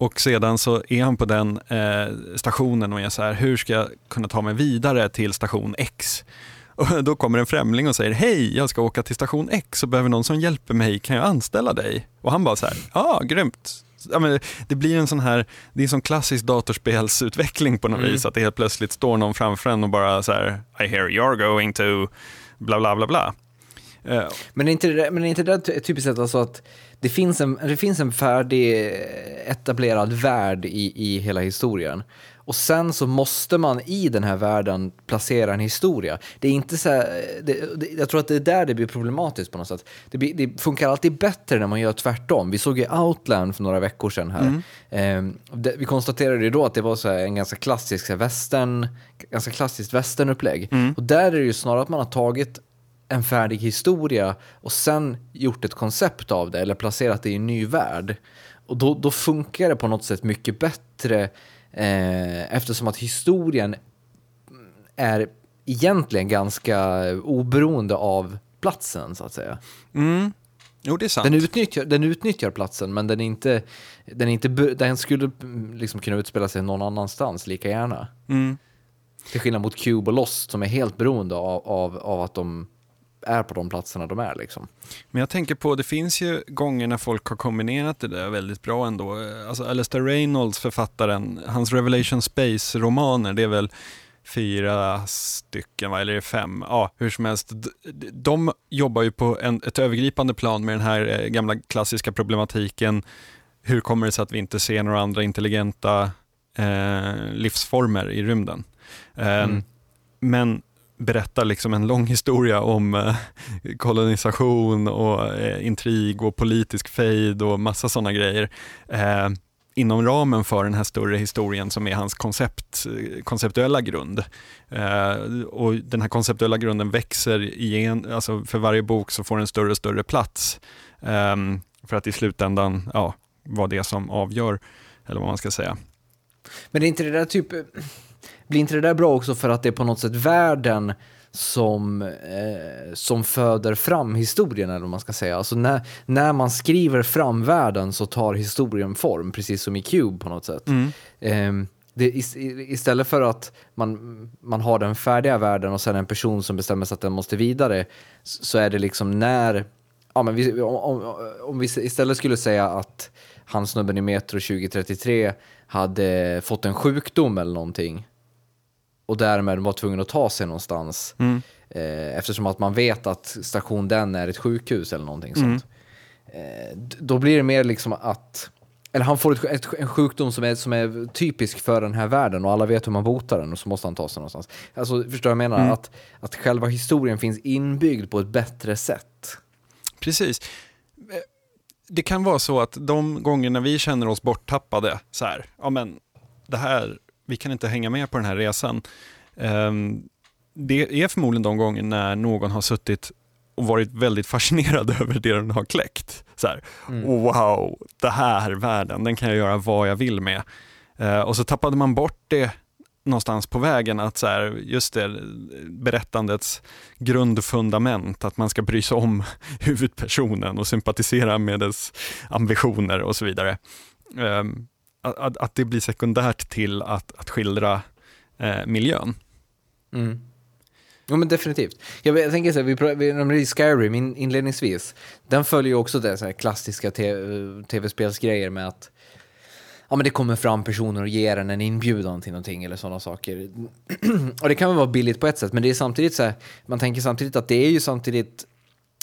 och sedan så är han på den eh, stationen och är så här, hur ska jag kunna ta mig vidare till station X? Och då kommer en främling och säger, hej, jag ska åka till station X och behöver någon som hjälper mig, kan jag anställa dig? Och han bara så här, ja, ah, grymt, ja, men det blir en sån här, det är en sån klassisk datorspelsutveckling på något mm. vis, att det helt plötsligt står någon framför en och bara så här, I hear you're going to bla bla bla bla. Uh. Men är inte det, men är inte det typiskt sett alltså att det finns en, det finns en färdig etablerad värld i, i hela historien. Och sen så måste man i den här världen placera en historia. Det är inte så här, det, det, jag tror att det är där det blir problematiskt på något sätt. Det, blir, det, funkar alltid bättre när man gör tvärtom. Vi såg ju Outland för några veckor sedan här. Mm. Eh, vi konstaterade ju då att det var så en ganska klassisk så här, western, ganska klassiskt västernupplägg. Mm. Och där är det ju snarare att man har tagit en färdig historia och sen gjort ett koncept av det eller placerat det i en ny värld. Och då, då funkar det på något sätt mycket bättre Eh, eftersom att historien är egentligen ganska oberoende av platsen så att säga. Mm. Jo, det är sant. Den utnyttjar, den utnyttjar platsen, men den, är inte, den, är inte, den skulle liksom kunna utspela sig någon annanstans lika gärna. Mm. Till skillnad mot Cube och Lost som är helt beroende av, av, av att de är på de platserna de är. Liksom. Men jag tänker på, det finns ju gånger när folk har kombinerat det där väldigt bra ändå. Alltså Alistair Reynolds, författaren, hans Revelation Space-romaner, det är väl fyra stycken, va? eller är det fem? Ja, hur som helst. De jobbar ju på en, ett övergripande plan med den här eh, gamla klassiska problematiken. Hur kommer det sig att vi inte ser några andra intelligenta eh, livsformer i rymden? Eh, Mm. Men berättar liksom en lång historia om eh, kolonisation och eh, intrig och politisk fejd och massa sådana grejer eh, inom ramen för den här större historien som är hans koncept, eh, konceptuella grund. Eh, och den här konceptuella grunden växer igen, alltså för varje bok så får den större och större plats. Eh, för att i slutändan ja, vara det som avgör, eller vad man ska säga. Men är inte det där typ... Blir inte det där bra också för att det är på något sätt världen som, eh, som föder fram historien, eller vad man ska säga. Alltså när, när man skriver fram världen så tar historien form, precis som i Cube på något sätt. Ehm, det, is- i- istället för att man, man har den färdiga världen och sen en person som bestämmer sig att den måste vidare, så är det liksom när... Ja, men vi, om, om, om vi istället skulle säga att han snubben i Metro 2033 hade fått en sjukdom eller någonting och därmed var tvungen att ta sig någonstans Mm. eh, eftersom att man vet att station den är ett sjukhus eller någonting sånt. Eh, då blir det mer liksom att eller han får ett, ett, en sjukdom som är, som är typisk för den här världen och alla vet hur man botar den och så måste han ta sig någonstans. Alltså, förstår du vad jag menar? Att, att själva historien finns inbyggd på ett bättre sätt. Precis. Eh, Det kan vara så att de gångerna vi känner oss borttappade, så här, ja men det här, vi kan inte hänga med på den här resan. Ehm, Det är förmodligen de gånger när någon har suttit och varit väldigt fascinerad över det den har kläckt. Så här, wow, det här världen, den kan jag göra vad jag vill med. Eh, Och så tappade man bort det någonstans på vägen att så här, just det, berättandets grundfundament, att man ska bry sig om huvudpersonen och sympatisera med dess ambitioner och så vidare. Ehm, att, att, det blir sekundärt till att, att skildra eh, miljön. Mm. Jo men definitivt. Jag, jag tänker så här, vi, pra- vi nämnde Skyrim in, inledningsvis. Den följer ju också det så här klassiska tv-spelsgrejer med att ja, men det kommer fram personer och ger en en inbjudan till någonting eller sådana saker. och det kan väl vara billigt på ett sätt, men det är samtidigt så här, man tänker samtidigt att det är ju samtidigt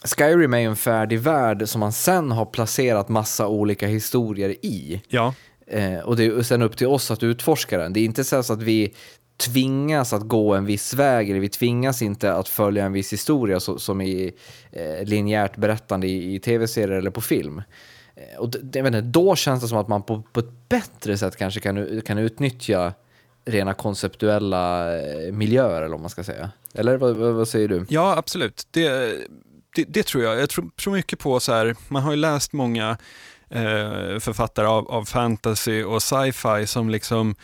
Skyrim är ju en färdig värld som man sen har placerat massa olika historier i. Ja, Eh, och det är sen upp till oss att utforska den. Det är inte så att vi tvingas att gå en viss väg eller vi tvingas inte att följa en viss historia så, som i eh, linjärt berättande i, i tv-serier eller på film. Eh, och det, jag vet inte, då känns det som att man på, på ett bättre sätt kanske kan, kan utnyttja rena konceptuella eh, miljöer eller vad man ska säga. Eller vad, vad, vad säger du? ja absolut. Det, det, det tror jag. Jag tror, tror mycket på så här, man har ju läst många eh, författare av, av fantasy och sci-fi som liksom,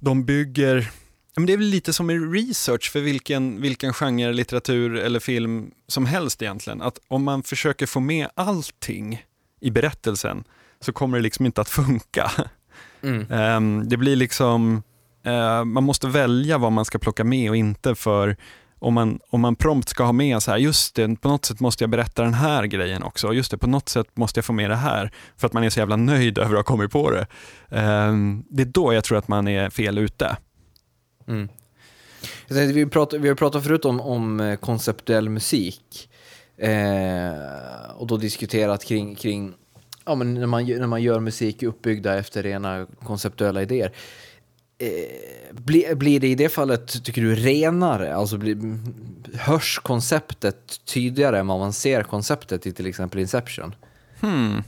de bygger, men det är väl lite som i research för vilken, vilken genre, litteratur eller film som helst egentligen. Att om man försöker få med allting i berättelsen så kommer det liksom inte att funka. Mm. Ehm, det blir liksom, eh, man måste välja vad man ska plocka med och inte för om man, om man prompt ska ha med så här, just det, på något sätt måste jag berätta den här grejen också, just det, på något sätt måste jag få med det här, för att man är så jävla nöjd över att ha kommit på det. Um, det är då jag tror att man är fel ute. Mm. Jag tänkte, vi, prat, vi har pratat förut om, om eh, konceptuell musik. Eh, och då diskuterat kring, kring ja, men när, man, när man gör musik uppbyggda efter rena konceptuella idéer. Eh, blir, blir det i det fallet, tycker du, renare? Alltså blir, hörs konceptet tydligare än vad man ser konceptet i till exempel Inception? Hmm.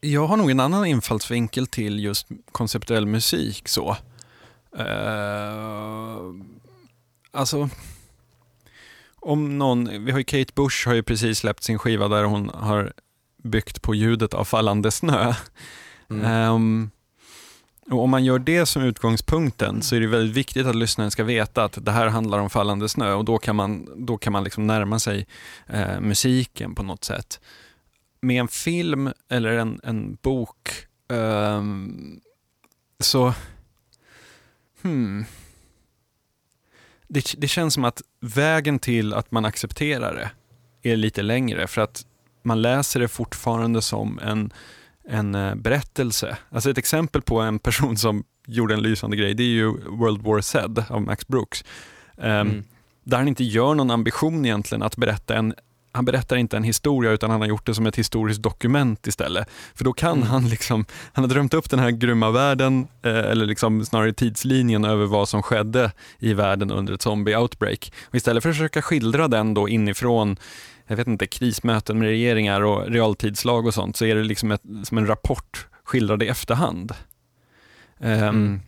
Jag har nog en annan infallsvinkel till just konceptuell musik. så. Eh, alltså, om någon, vi har Kate Bush har ju precis släppt sin skiva där hon har byggt på ljudet av fallande snö. Mm. Ehm, och om man gör det som utgångspunkten så är det väldigt viktigt att lyssnaren ska veta att det här handlar om fallande snö och då kan man, då kan man liksom närma sig eh, musiken på något sätt. Med en film eller en, en bok eh, så... Hmm. Det, det känns som att vägen till att man accepterar det är lite längre för att man läser det fortfarande som en en eh, berättelse. Alltså ett exempel på en person som gjorde en lysande grej, det är ju World War Z av Max Brooks. Um, mm. Där han inte gör någon ambition egentligen att berätta en han berättar inte en historia utan han har gjort det som ett historiskt dokument istället. För då kan mm. han liksom, han har drömt upp den här grymma världen, eh, eller liksom snarare tidslinjen över vad som skedde i världen under ett zombie-outbreak. Och istället för att försöka skildra den då inifrån jag vet inte, krismöten med regeringar och realtidslag och sånt, så är det liksom ett, som en rapport skildrad i efterhand. Um, mm.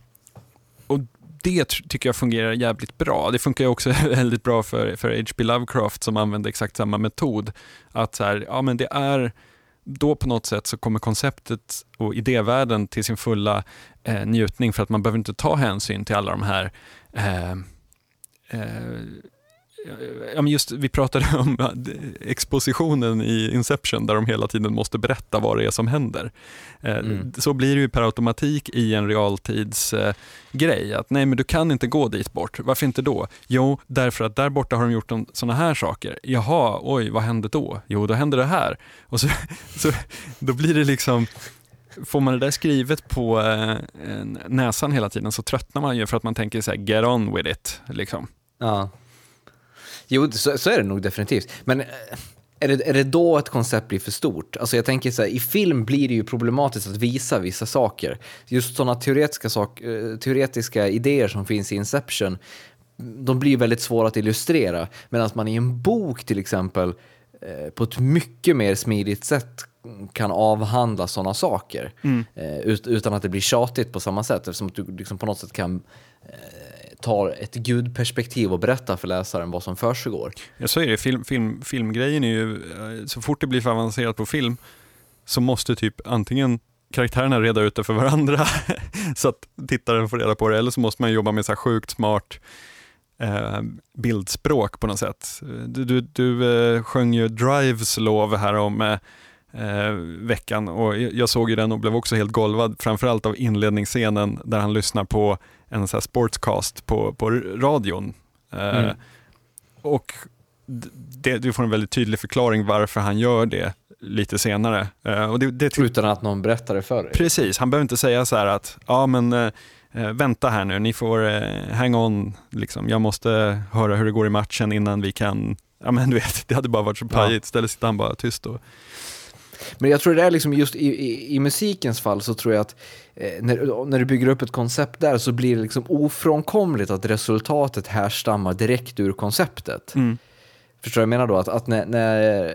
Och det tycker jag fungerar jävligt bra. Det funkar också väldigt bra för, för H.P. Lovecraft som använder exakt samma metod. Att så här, ja men det är, då på något sätt så kommer konceptet och idévärlden till sin fulla eh, njutning för att man behöver inte ta hänsyn till alla de här eh, eh, ja, men just, vi pratade om expositionen i Inception där de hela tiden måste berätta vad det är som händer. Eh, mm. Så blir det ju per automatik i en realtidsgrej, att nej men du kan inte gå dit bort. Varför inte då? Jo, därför att där borta har de gjort sådana här saker. Jaha, oj, vad hände då? Jo, då hände det här. Och så, så då blir det liksom Får man det där skrivet på eh, näsan hela tiden så tröttnar man ju för att man tänker så här, get on with it. Liksom. Ja. Jo, så, så, är det nog definitivt. Men eh, är det, är det då ett koncept blir för stort? Alltså jag tänker så här, i film blir det ju problematiskt att visa vissa saker. Just sådana teoretiska, sak, eh, teoretiska idéer som finns i Inception, de blir väldigt svåra att illustrera. Medan man i en bok till exempel eh, på ett mycket mer smidigt sätt kan avhandla sådana saker mm. utan att det blir tjatigt på samma sätt eftersom du liksom på något sätt kan tar ett gudperspektiv och berättar för läsaren vad som försiggår. Ja, så är det. Film, film, filmgrejen är ju, eh, så fort det blir för avancerat på film så måste typ antingen karaktärerna reda ut det för varandra så att tittaren får reda på det, eller så måste man jobba med så här sjukt smart eh, bildspråk på något sätt. Du, du, du eh, sjöng ju Drives lov här om eh, eh, veckan och jag såg ju den och blev också helt golvad, framförallt av inledningsscenen där han lyssnar på en så sportscast på, på radion. Eh, mm. och det, du får en väldigt tydlig förklaring varför han gör det lite senare. Eh, och det, det Utan att någon berättar det för dig? Precis, han behöver inte säga så här att ja men eh, eh, vänta här nu, ni får eh, hang on, liksom. jag måste höra hur det går i matchen innan vi kan, ja men du vet, det hade bara varit så pajigt, ja. istället sitter han bara tyst och men jag tror det är liksom just i, i, i musikens fall så tror jag att eh, när, när du bygger upp ett koncept där så blir det liksom ofrånkomligt att resultatet härstammar direkt ur konceptet. Mm. Förstår du vad jag menar då? Att, att när, när, eh,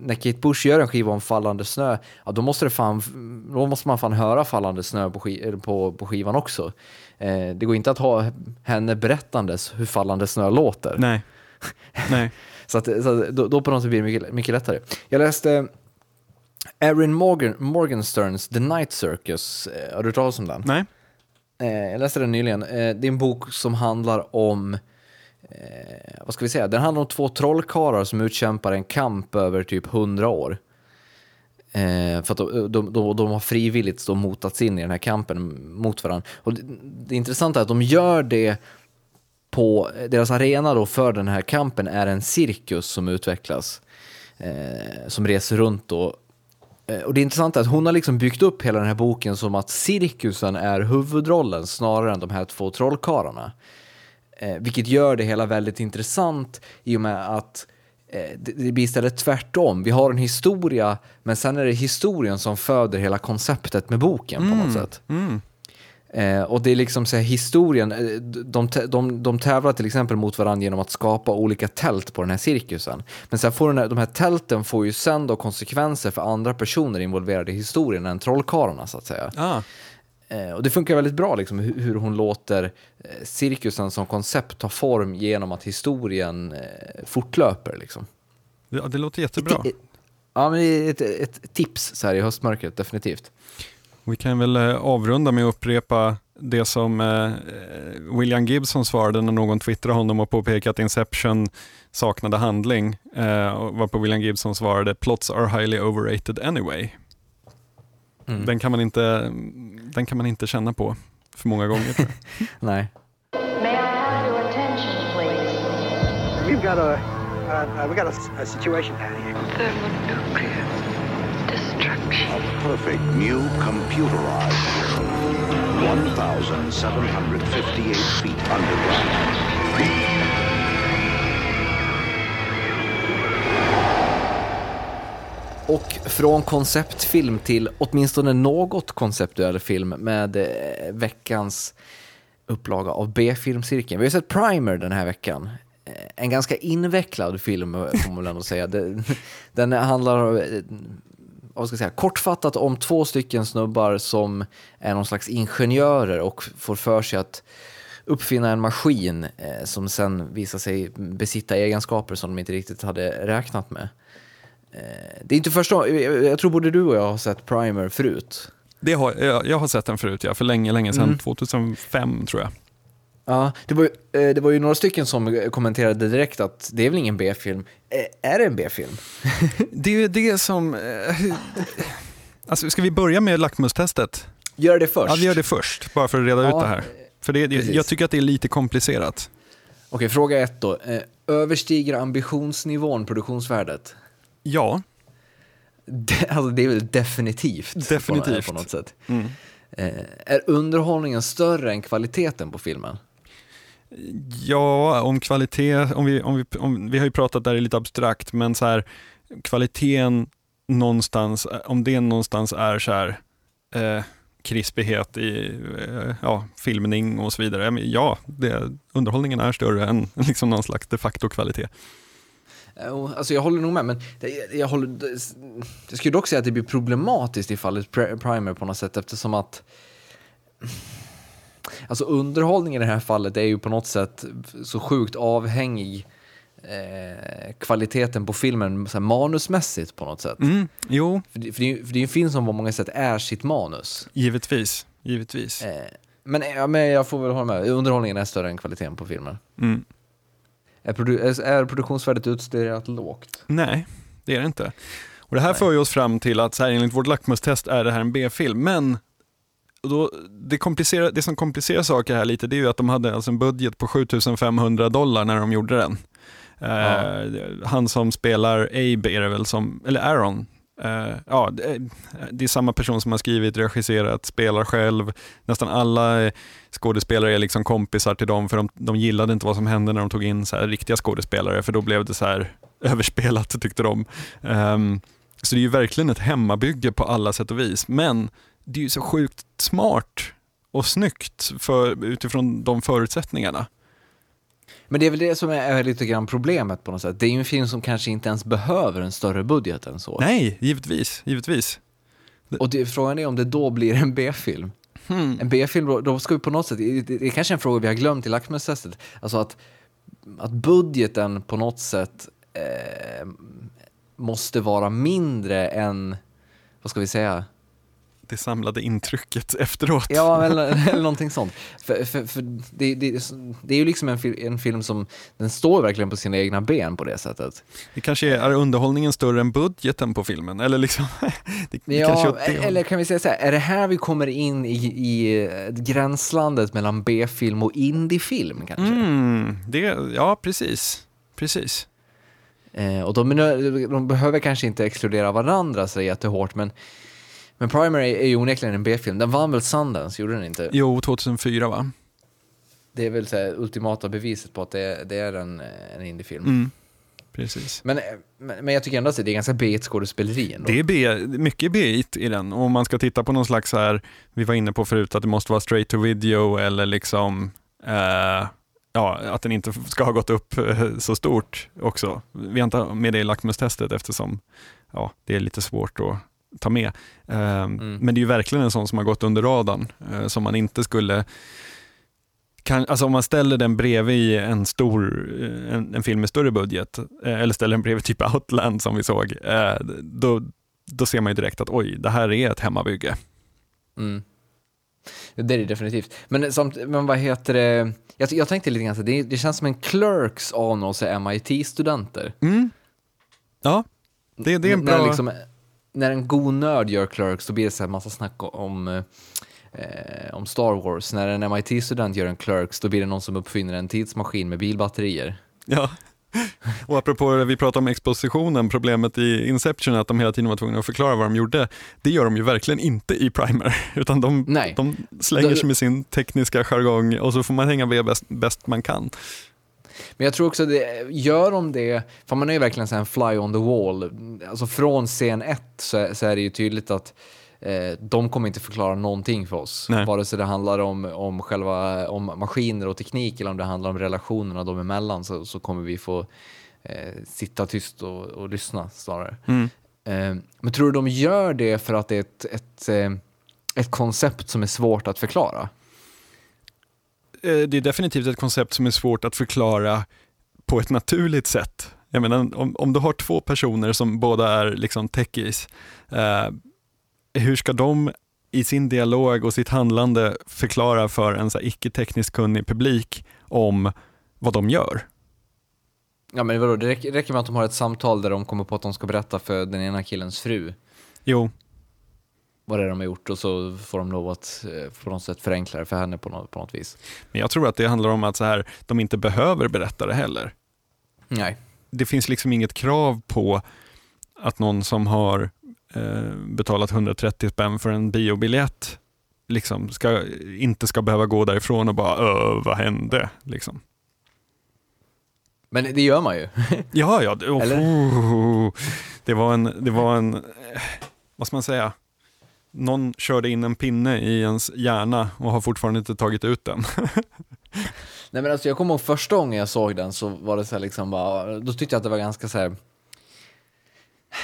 när Kate Bush gör en skiva om fallande snö, ja, då, måste det fan, då måste man fan höra fallande snö på, skiv, på, på skivan också. Eh, det går inte att ha henne berättandes hur fallande snö låter. Nej. Nej. så att, så att, då, då, på något sätt blir det mycket, mycket lättare. Jag läste Erin Morgan, Morgensterns The Night Circus. Eh, har du hört talas om den? Nej. Eh, jag läste den nyligen. Eh, det är en bok som handlar om vad ska vi säga? Den handlar om två trollkarlar som utkämpar en kamp över typ hundra år. för att de, de, de, de har frivilligt motats in i den här kampen mot varandra. Och det, det intressanta är att de gör det på deras arena då för den här kampen är en cirkus som utvecklas. Eh, som reser runt då och det intressanta är att hon har liksom byggt upp hela den här boken som att cirkusen är huvudrollen snarare än de här två trollkarlarna. Eh, vilket gör det hela väldigt intressant i och med att eh, det blir istället tvärtom. Vi har en historia, men sen är det historien som föder hela konceptet med boken på något mm. sätt. Mm. Eh, och det är liksom så här, historien, eh, de, de, de tävlar till exempel mot varandra genom att skapa olika tält på den här cirkusen. Men sen får den här, de här tälten får ju sen då konsekvenser för andra personer involverade i historien än trollkarlarna så att säga. Ah. Eh, och det funkar väldigt bra liksom, hur, hur hon låter eh, cirkusen som koncept ta form genom att historien eh, fortlöper. Liksom. Ja, det låter jättebra. Ja, men ett, ett tips så här i höstmörkret, definitivt. Vi kan väl eh, avrunda med att upprepa det som eh, William Gibson svarade när någon twittrade honom och påpekade att Inception saknade handling. Eh, varpå William Gibson svarade “Plots are highly overrated anyway”. Mm. Den, kan man inte, den kan man inte känna på för många gånger. tror jag. Nej. May I have your attention, please? We've got a, uh, uh, we got a, a situation down here. Thermonuclear perfect new computerized world. 1,758 feet underground. Och från konceptfilm till åtminstone något konceptuell film med eh, veckans upplaga av B-filmcirkeln. Vi har sett Primer den här veckan. Eh, en ganska invecklad film får man väl ändå säga. Den handlar, eh, vad ska jag säga, kortfattat om två stycken snubbar som är någon slags ingenjörer och får för sig att uppfinna en maskin eh, som sen visar sig besitta egenskaper som de inte riktigt hade räknat med. Eh, Det är inte första jag tror både du och jag har sett Primer förut. Det har, jag, jag har sett den förut, ja, för länge, länge sedan. Mm. 2005 tror jag. Ja, det var, ju, eh, det var ju några stycken som kommenterade direkt att det är väl ingen B-film. Eh, Är det en B-film? Det är ju det som... Eh, alltså, ska vi börja med lackmustestet? Gör det först. Ja, vi gör det först, bara för att reda Ja, ut det här. För det, precis. jag tycker att det är lite komplicerat. Okej, fråga ett då. Överstiger ambitionsnivån produktionsvärdet? Ja, Det, alltså det är väl definitivt. Definitivt. På, något sätt. mm. Är underhållningen större än kvaliteten på filmen? Ja om kvalitet, om vi, om vi, om, vi har ju pratat där, det är lite abstrakt, men så här, kvaliteten någonstans, eh, om det någonstans är så här, eh, krispighet i eh, ja, filmning och så vidare, ja, men ja, det, underhållningen är större än liksom någon slags de facto kvalitet. Eh, alltså jag håller nog med, men det, jag, håller, det, jag skulle dock säga att det blir problematiskt i fallet Primer på något sätt eftersom att Alltså underhållning i det här fallet är ju på något sätt så sjukt avhängig eh, kvaliteten på filmen så här, manusmässigt på något sätt. Mm, jo, För, det, för, det, för det är ju en film som på många sätt är sitt manus. givetvis. givetvis. Eh, men, ja, men jag får väl hålla med, underhållningen är större än kvaliteten på filmen. Mm. Är, produ är, är produktionsvärdet utstuderat lågt? Nej, det är det inte. Och det här för ju oss fram till att så här, enligt vårt lackmustest är det här en B-film, men då, det, komplicerar, det som komplicerar saker här lite, det är ju att de hade alltså en budget på 7500 dollar när de gjorde den. Eh, han som spelar Abe är det väl som, eller Aaron, eh, ja, det, är- det är samma person som har skrivit, regisserat, spelar själv. Nästan alla skådespelare är liksom kompisar till dem för de, de gillade inte vad som hände när de tog in så riktiga skådespelare för då blev det så här överspelat tyckte de. Ehm, så det är ju verkligen ett hemmabygge på alla sätt och vis. Men det är ju så sjukt smart och snyggt för, utifrån de förutsättningarna. Men det är väl det som är, lite grann problemet på något sätt. Det är ju en film som kanske inte ens behöver en större budget än så. Nej, givetvis, givetvis. Och det, frågan är om det då blir en B-film. Hmm. En B-film, då ska vi på något sätt, det, det är kanske en fråga vi har glömt i lackmustestet, alltså att, att budgeten på något sätt eh, måste vara mindre än, vad ska vi säga, Det samlade intrycket efteråt. Ja, eller, eller någonting sånt. För, för, för det, det, det är ju liksom en, fil, en film som, den står verkligen på sina egna ben på det sättet. Det kanske är, är underhållningen större än budgeten på filmen? Eller liksom, det, Ja, det eller kan vi säga så här, är det här vi kommer in i, i eh, gränslandet mellan B-film och indiefilm kanske? Mm, det, ja, precis. Precis. Eh, och de, de behöver kanske inte exkludera varandra så jättehårt, men, men Primer är, är ju onekligen en B-film. Den vann väl Sundance, gjorde den inte? Jo, 2004 va? Det är väl så här, ultimata beviset på att det, det är en, en indiefilm. Mm, precis. Men, men, men jag tycker ändå att det är ganska B skådespeleri ändå. Det är B, mycket b i den. Och om man ska titta på någon slags så här, vi var inne på förut att det måste vara straight to video eller liksom, eh, ja, att den inte ska ha gått upp eh, så stort också. Vi har inte med det i lackmustestet eftersom ja, det är lite svårt att ta med. Eh, Men det är ju verkligen en sån som har gått under radarn, eh, som man inte skulle kan, alltså om man ställer den bredvid en stor eh, en, en film med större budget, eh, eller ställer den bredvid typ Outland som vi såg, då, då ser man ju direkt att oj, det här är ett hemmabygge. Mm. Det är det definitivt. Men, samt, men vad heter det? Jag, jag tänkte lite grann så det, det känns som en Clerks av någon MIT-studenter. Ja, det, det är en bra... liksom, när en god nörd gör Clerks, då blir det så här massa snack om, eh, om Star Wars. När en MIT-student gör en Clerks, då blir det någon som uppfinner en tidsmaskin med bilbatterier. Ja. Och apropå vi pratade om expositionen, problemet i Inception att de hela tiden var tvungna att förklara vad de gjorde. Det gör de ju verkligen inte i Primer, utan de, de slänger sig med sin tekniska jargong och så får man hänga med bäst, bäst man kan. Men jag tror också det, gör de det, för man är ju verkligen så en fly on the wall. Alltså från scen 1 så, är- så är det ju tydligt att eh, de kommer inte förklara någonting för oss. Nej. Vare sig det handlar om, om själva om maskiner och teknik eller om det handlar om relationerna dem emellan så, så kommer vi få eh, sitta tyst och, och lyssna snarare. Mm. Eh, men tror du de gör det för att det är ett, ett, eh, ett koncept som är svårt att förklara? Eh, Det är definitivt ett koncept som är svårt att förklara på ett naturligt sätt. Jag menar, om, om du har två personer som båda är liksom techies, eh, hur ska de i sin dialog och sitt handlande förklara för en så icke-tekniskt kunnig publik om vad de gör? Ja men vadå, det räcker, räcker med att de har ett samtal där de kommer på att de ska berätta för den ena killens fru Jo, vad det är de har gjort och så får de lov att eh, på något sätt förenkla det för henne på något, på något vis. men jag tror att det handlar om att så här, de inte behöver berätta det heller. Nej. det finns liksom inget krav på att någon som har eh, betalat 130 spänn för en biobiljett liksom ska, inte ska behöva gå därifrån och bara Öh, vad hände? Liksom. Men det gör man ju. Ja, ja, det, oh, Eller? oh, det var en, det var en, eh, vad ska man säga, någon körde in en pinne i ens hjärna och har fortfarande inte tagit ut den. Nej men alltså jag kommer ihåg första gången jag såg den så var det så här liksom bara, då tyckte jag att det var ganska så här.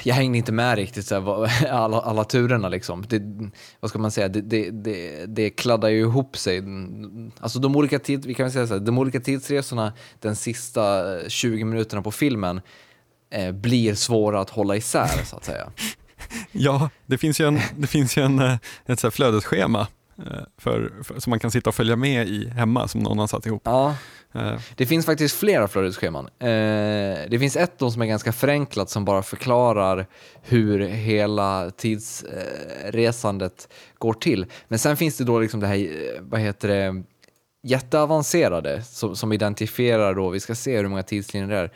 Jag hängde inte med riktigt så här, alla, alla turerna liksom. Det, vad ska man säga, det, det, det, det kladdar ju ihop sig. Alltså de olika, tid, vi kan säga så här, de olika tidsresorna den sista 20 minuterna på filmen eh, blir svåra att hålla isär så att säga. Ja, det finns ju, en, det finns ju en, eh, ett så flödesschema eh, för, för, som man kan sitta och följa med i hemma som någon har satt ihop. Ja, Eh, Det finns faktiskt flera flödesscheman. Det finns ett då som är ganska förenklat som bara förklarar hur hela tidsresandet går till. Men sen finns det då liksom det här, vad heter det, jätteavancerade som, som identifierar då, vi ska se hur många tidslinjer det är.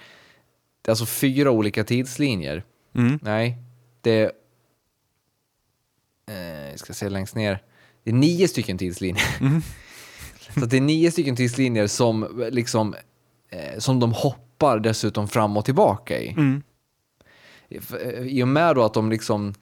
Det är alltså fyra olika tidslinjer. Mm. Nej, det är, eh, jag ska se längst ner, det är nio stycken tidslinjer. Så att det är nio stycken tidslinjer som, liksom, eh, som de hoppar dessutom fram och tillbaka i. Mm. För- I och med då att de liksom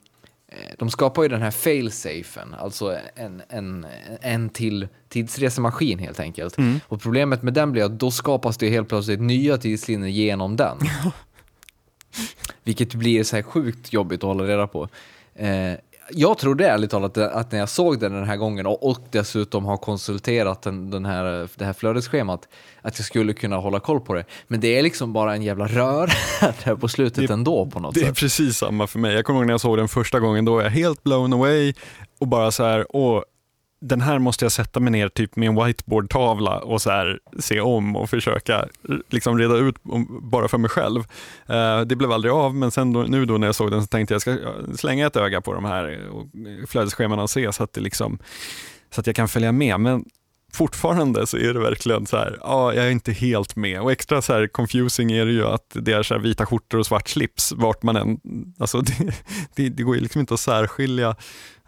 eh, de skapar ju den här failsafen, alltså en, en, en till tidsresemaskin helt enkelt. Och problemet med den blir att då skapas det helt plötsligt nya tidslinjer genom den. Vilket blir så här sjukt jobbigt att hålla reda på. Eh, jag trodde ärligt talat att, när jag såg den den här gången och, och dessutom har konsulterat den, den här, det här flödesschemat att jag skulle kunna hålla koll på det. Men det är liksom bara en jävla rör där på slutet Det- ändå på något Det är sätt. precis samma för mig. Jag kommer ihåg när jag såg den första gången, då var jag helt blown away och bara så här, åh, den här måste jag sätta mig ner typ med en whiteboardtavla och så här, se om och försöka eh, liksom reda ut bara för mig själv. Eh, det blev aldrig av, men sen då, nu då när jag såg den så tänkte jag jag ska slänga ett öga på de här eh, eh, flödesscheman och se så att, det liksom, så att jag kan följa med. Men fortfarande så är det verkligen så här, ja, jag är inte helt med. Och extra så här confusing är det ju att det är så här vita skjortor och svart slips vart man än, alltså det, det, det går ju liksom inte att särskilja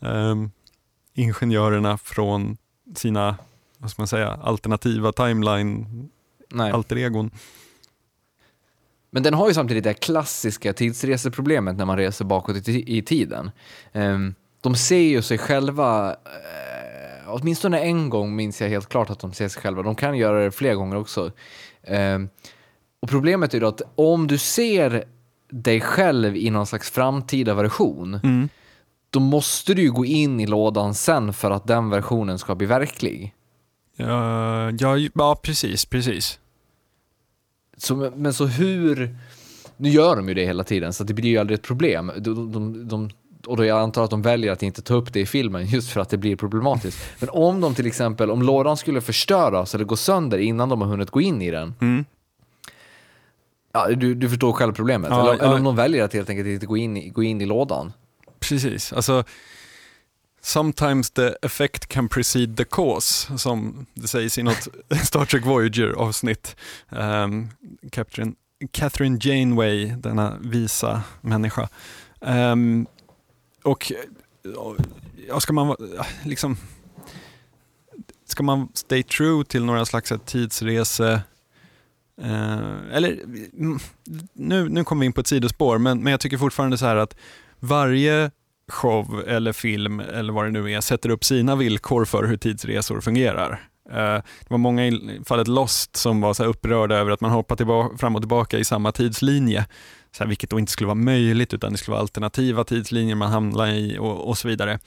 ehm, ingenjörerna från sina, vad ska man säga, alternativa timeline, Nej. alter egon. Men den har ju samtidigt det klassiska tidsreseproblemet när man reser bakåt i, ti- i tiden. Ehm, de ser ju sig själva, eh, åtminstone en gång minns jag helt klart att de ser sig själva. De kan göra det fler gånger också. Ehm, och problemet är då att om du ser dig själv i någon slags framtida version, då måste du ju gå in i lådan sen för att den versionen ska bli verklig. Ja, ja, ja, precis, precis. Så, men så hur... Nu gör de ju det hela tiden, så det blir ju aldrig ett problem. De, de, de, och då jag antar att de väljer att inte ta upp det i filmen just för att det blir problematiskt. Men om de till exempel, om lådan skulle förstöras eller gå sönder innan de har hunnit gå in i den. Ja, du, du förstår själv problemet. Ja, eller, ja. eller om de väljer att helt enkelt inte gå in gå in i lådan. Precis, alltså Sometimes the effect can precede the cause, som det sägs i något Star Trek Voyager-avsnitt. Um, Catherine, Catherine Janeway, denna visa människa. Um, och ja, ska man liksom ska man stay true till några slags tidsrese Uh, eller mm, nu, nu kommer vi in på ett sidospår, men, men jag tycker fortfarande så här att varje show eller film eller vad det nu är sätter upp sina villkor för hur tidsresor fungerar. Eh, det var många i fallet Lost som var så här upprörda över att man hoppar tillbaka, fram och tillbaka i samma tidslinje, så här, vilket då inte skulle vara möjligt utan det skulle vara alternativa tidslinjer man hamnar i och, och så vidare.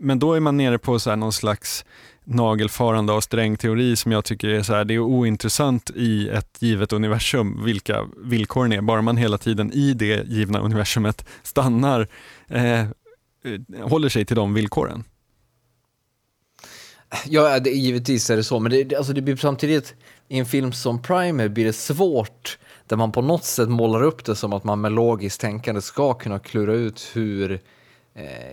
Men då är man nere på så här någon slags nagelfarande av strängteori som jag tycker är, så här, det är ointressant i ett givet universum vilka villkoren är, bara man hela tiden i det givna universumet stannar, eh, håller sig till de villkoren. Ja, det, givetvis är det så, men det, alltså det blir samtidigt i en film som Primer blir det svårt där man på något sätt målar upp det som att man med logiskt tänkande ska kunna klura ut hur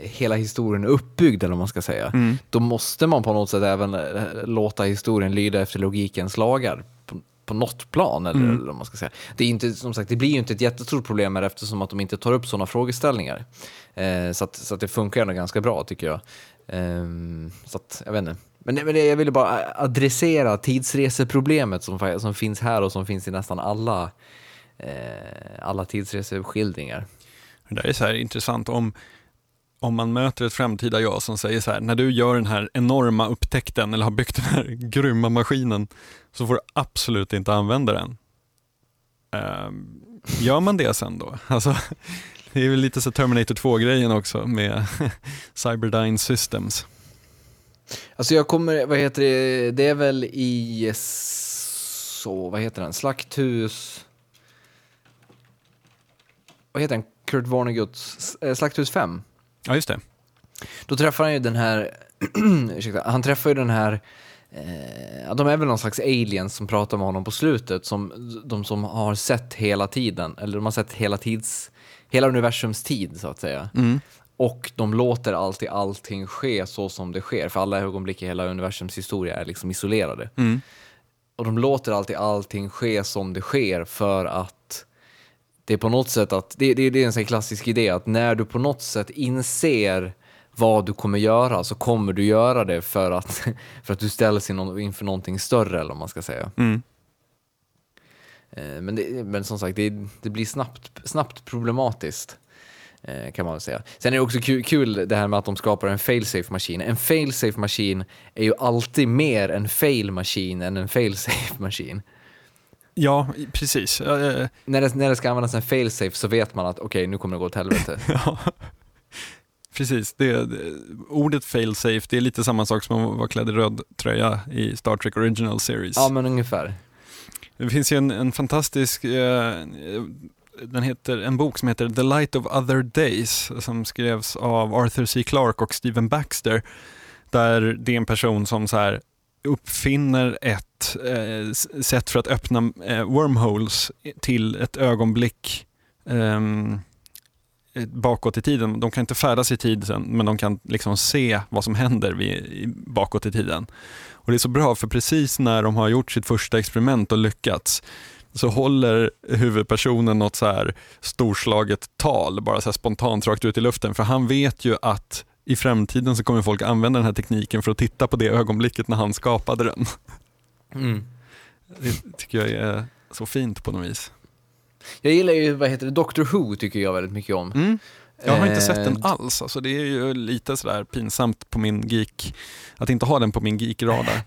hela historien är uppbyggd, eller vad man ska säga. Då måste man på något sätt även eh, låta historien lyda efter logikens lagar på, på något plan, eller, eller vad man ska säga. Det, är inte, som sagt, det blir ju inte ett jättestort problem här eftersom att de inte tar upp sådana frågeställningar. Eh, så att, så att det funkar ändå ganska bra, tycker jag. Ehm, så att, jag vet inte. Men, men jag ville bara adressera tidsreseproblemet som, som finns här och som finns i nästan alla, eh, alla tidsreseskildringar. Det där är så här intressant om, om man möter ett framtida jag som säger så här, när du gör den här enorma upptäckten eller har byggt den här grymma maskinen så får du absolut inte använda den. Ehm, gör man det sen då? Alltså, det är väl lite så Terminator 2-grejen också med Cyberdyne Systems. Alltså jag kommer, vad heter det, det är väl i, så, vad heter den, Slakthus, vad heter den, Kurt Vonneguts, eh, Slakthus 5. Ja, just det. Då träffar han ju den här, ursäkta, han träffar ju den här, eh, de är väl någon slags aliens som pratar med honom på slutet, som, de som har sett hela tiden, eller de har sett hela tids, hela universums tid så att säga. Och de låter alltid allting ske så som det sker, för alla ögonblick i hela universums historia är liksom isolerade. Och de låter alltid allting ske som det sker för att det är på något sätt att, det, det, det är en sån klassisk idé att när du på något sätt inser vad du kommer göra så kommer du göra det för att, för att du ställs in- inför någonting större eller vad man ska säga. Mm. Eh, Men, det, men som sagt, det, det blir snabbt, snabbt problematiskt. eh, Kan man väl säga. Sen är det också kul, kul det här med att de skapar en failsafe-maskin. En failsafe-maskin är ju alltid mer en fail-maskin än en failsafe-maskin. Ja, precis. När det, när det ska användas en failsafe så vet man att okej, nu kommer det gå åt helvete. Ja, precis. Det, det, ordet failsafe, det är lite samma sak som att vara klädd i röd tröja i Star Trek Original Series. ja, men ungefär. Det finns ju en, en fantastisk, eh, den heter, en bok som heter The Light of Other Days som skrevs av Arthur C. Clarke och Stephen Baxter. Där det är en person som så här uppfinner ett eh, sätt för att öppna eh, wormholes till ett ögonblick ehm, eh, bakåt i tiden. De kan inte färdas i tiden men de kan liksom se vad som händer vid, bakåt i tiden. Och det är så bra för precis när de har gjort sitt första experiment och lyckats så håller huvudpersonen något så här storslaget tal, bara så här spontant rakt ut i luften. För han vet ju att i framtiden så kommer folk använda den här tekniken för att titta på det ögonblicket när han skapade den. Mm. Det tycker jag är så fint på något vis. Jag gillar ju, vad heter det, Doctor Who tycker jag väldigt mycket om. Mm. Jag har inte sett Eh, den alls, alltså det är ju lite sådär pinsamt på min geek, att inte ha den på min geek-radar.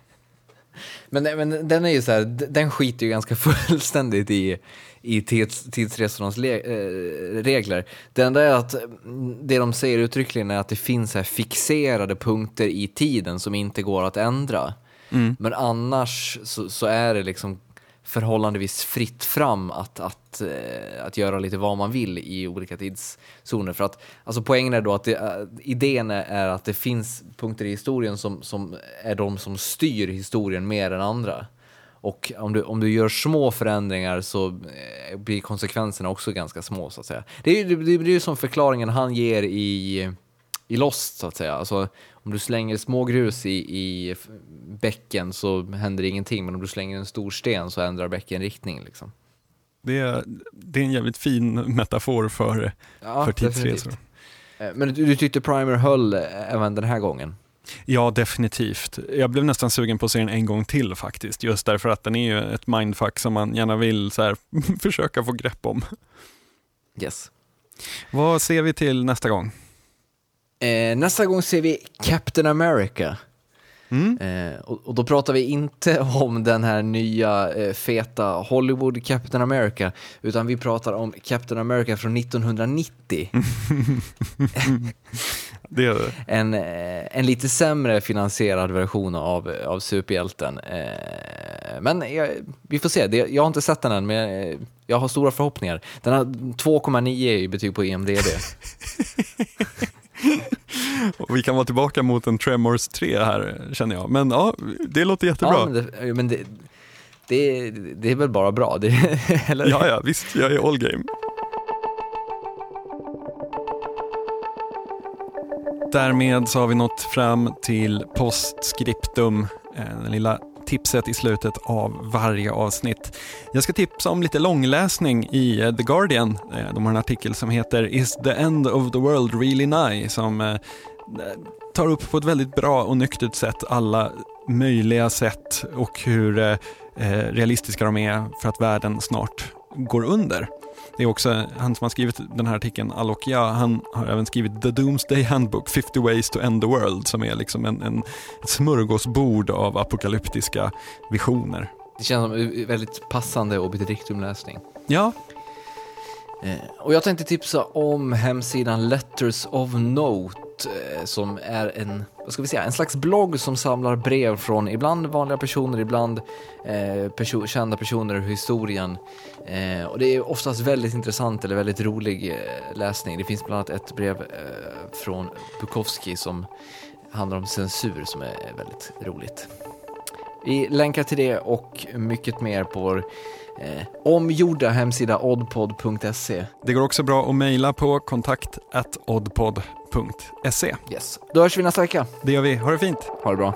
Men, men den är ju så här, den skiter ju ganska fullständigt i, i tids, tidsresornas le, eh, regler. Det enda är att mm, det de säger uttryckligen är att det finns här fixerade punkter i tiden som inte går att ändra. Men annars så, så är det liksom förhållandevis fritt fram att, att, eh, att göra lite vad man vill i olika tidszoner. För att, alltså poängen är då att det, eh, idén är att det finns punkter i historien som, som är de som styr historien mer än andra. Och om du, om du gör små förändringar så eh, blir konsekvenserna också ganska små så att säga. Det är ju det, det är som förklaringen han ger i, i Lost så att säga. Alltså, om du slänger smågrus i, i f- bäcken så händer ingenting, men om du slänger en stor sten så ändrar bäcken riktning. Liksom. Det, är, det är en jävligt fin metafor för, Ja, för tidsresor. definitivt. Eh, Men du, du tyckte Primer höll eh, även den här gången? Ja, definitivt. Jag blev nästan sugen på att se den en gång till faktiskt. Just därför att den är ju ett mindfuck som man gärna vill så här, försöka få grepp om. Yes. Vad ser vi till nästa gång? Eh, nästa gång ser vi Captain America. Mm? Eh, och, och då pratar vi inte om den här nya eh, feta Hollywood Captain America, utan vi pratar om Captain America från 1990. Det är En, eh, en lite sämre finansierad version av, av superhjälten. Eh, men jag, vi får se, det, jag har inte sett den än, men jag, jag har stora förhoppningar. Den har 2,9 i betyg på IMDB. Vi kan vara tillbaka mot en Tremors 3 här känner jag. Men ja, det låter jättebra. Ja, men det, men det, det, det är väl bara bra? Det, eller? Ja, ja, visst, jag är all game. Därmed så har vi nått fram till postscriptum, eh, det lilla tipset i slutet av varje avsnitt. Jag ska tipsa om lite långläsning i eh, The Guardian. Eh, de har en artikel som heter “Is the end of the world really nigh?” som eh, tar upp på ett väldigt bra och nyktert sätt alla möjliga sätt och hur realistiska de är för att världen snart går under. Det är också han som har skrivit den här artikeln, Alok Ja, han har även skrivit The Doomsday Handbook, 50 Ways to End the World, som är liksom en, en ett smörgåsbord av apokalyptiska visioner. Det känns som väldigt passande obiterdictum-läsning. Ja, Eh, Och jag tänkte tipsa om hemsidan Letters of Note eh, som är en, vad ska vi säga, en slags blogg som samlar brev från ibland vanliga personer, ibland eh, perso kända personer ur historien. Eh, och det är oftast väldigt intressant eller väldigt rolig eh, läsning. Det finns bland annat ett brev eh, från Bukowski som handlar om censur som är väldigt roligt. Vi länkar till det och mycket mer på vår eh, omgjorda hemsida oddpod.se. det går också bra att mejla på kontakt oddpod.se. Yes. Då hörs vi nästa vecka. Det gör vi, ha det fint! Ha det bra.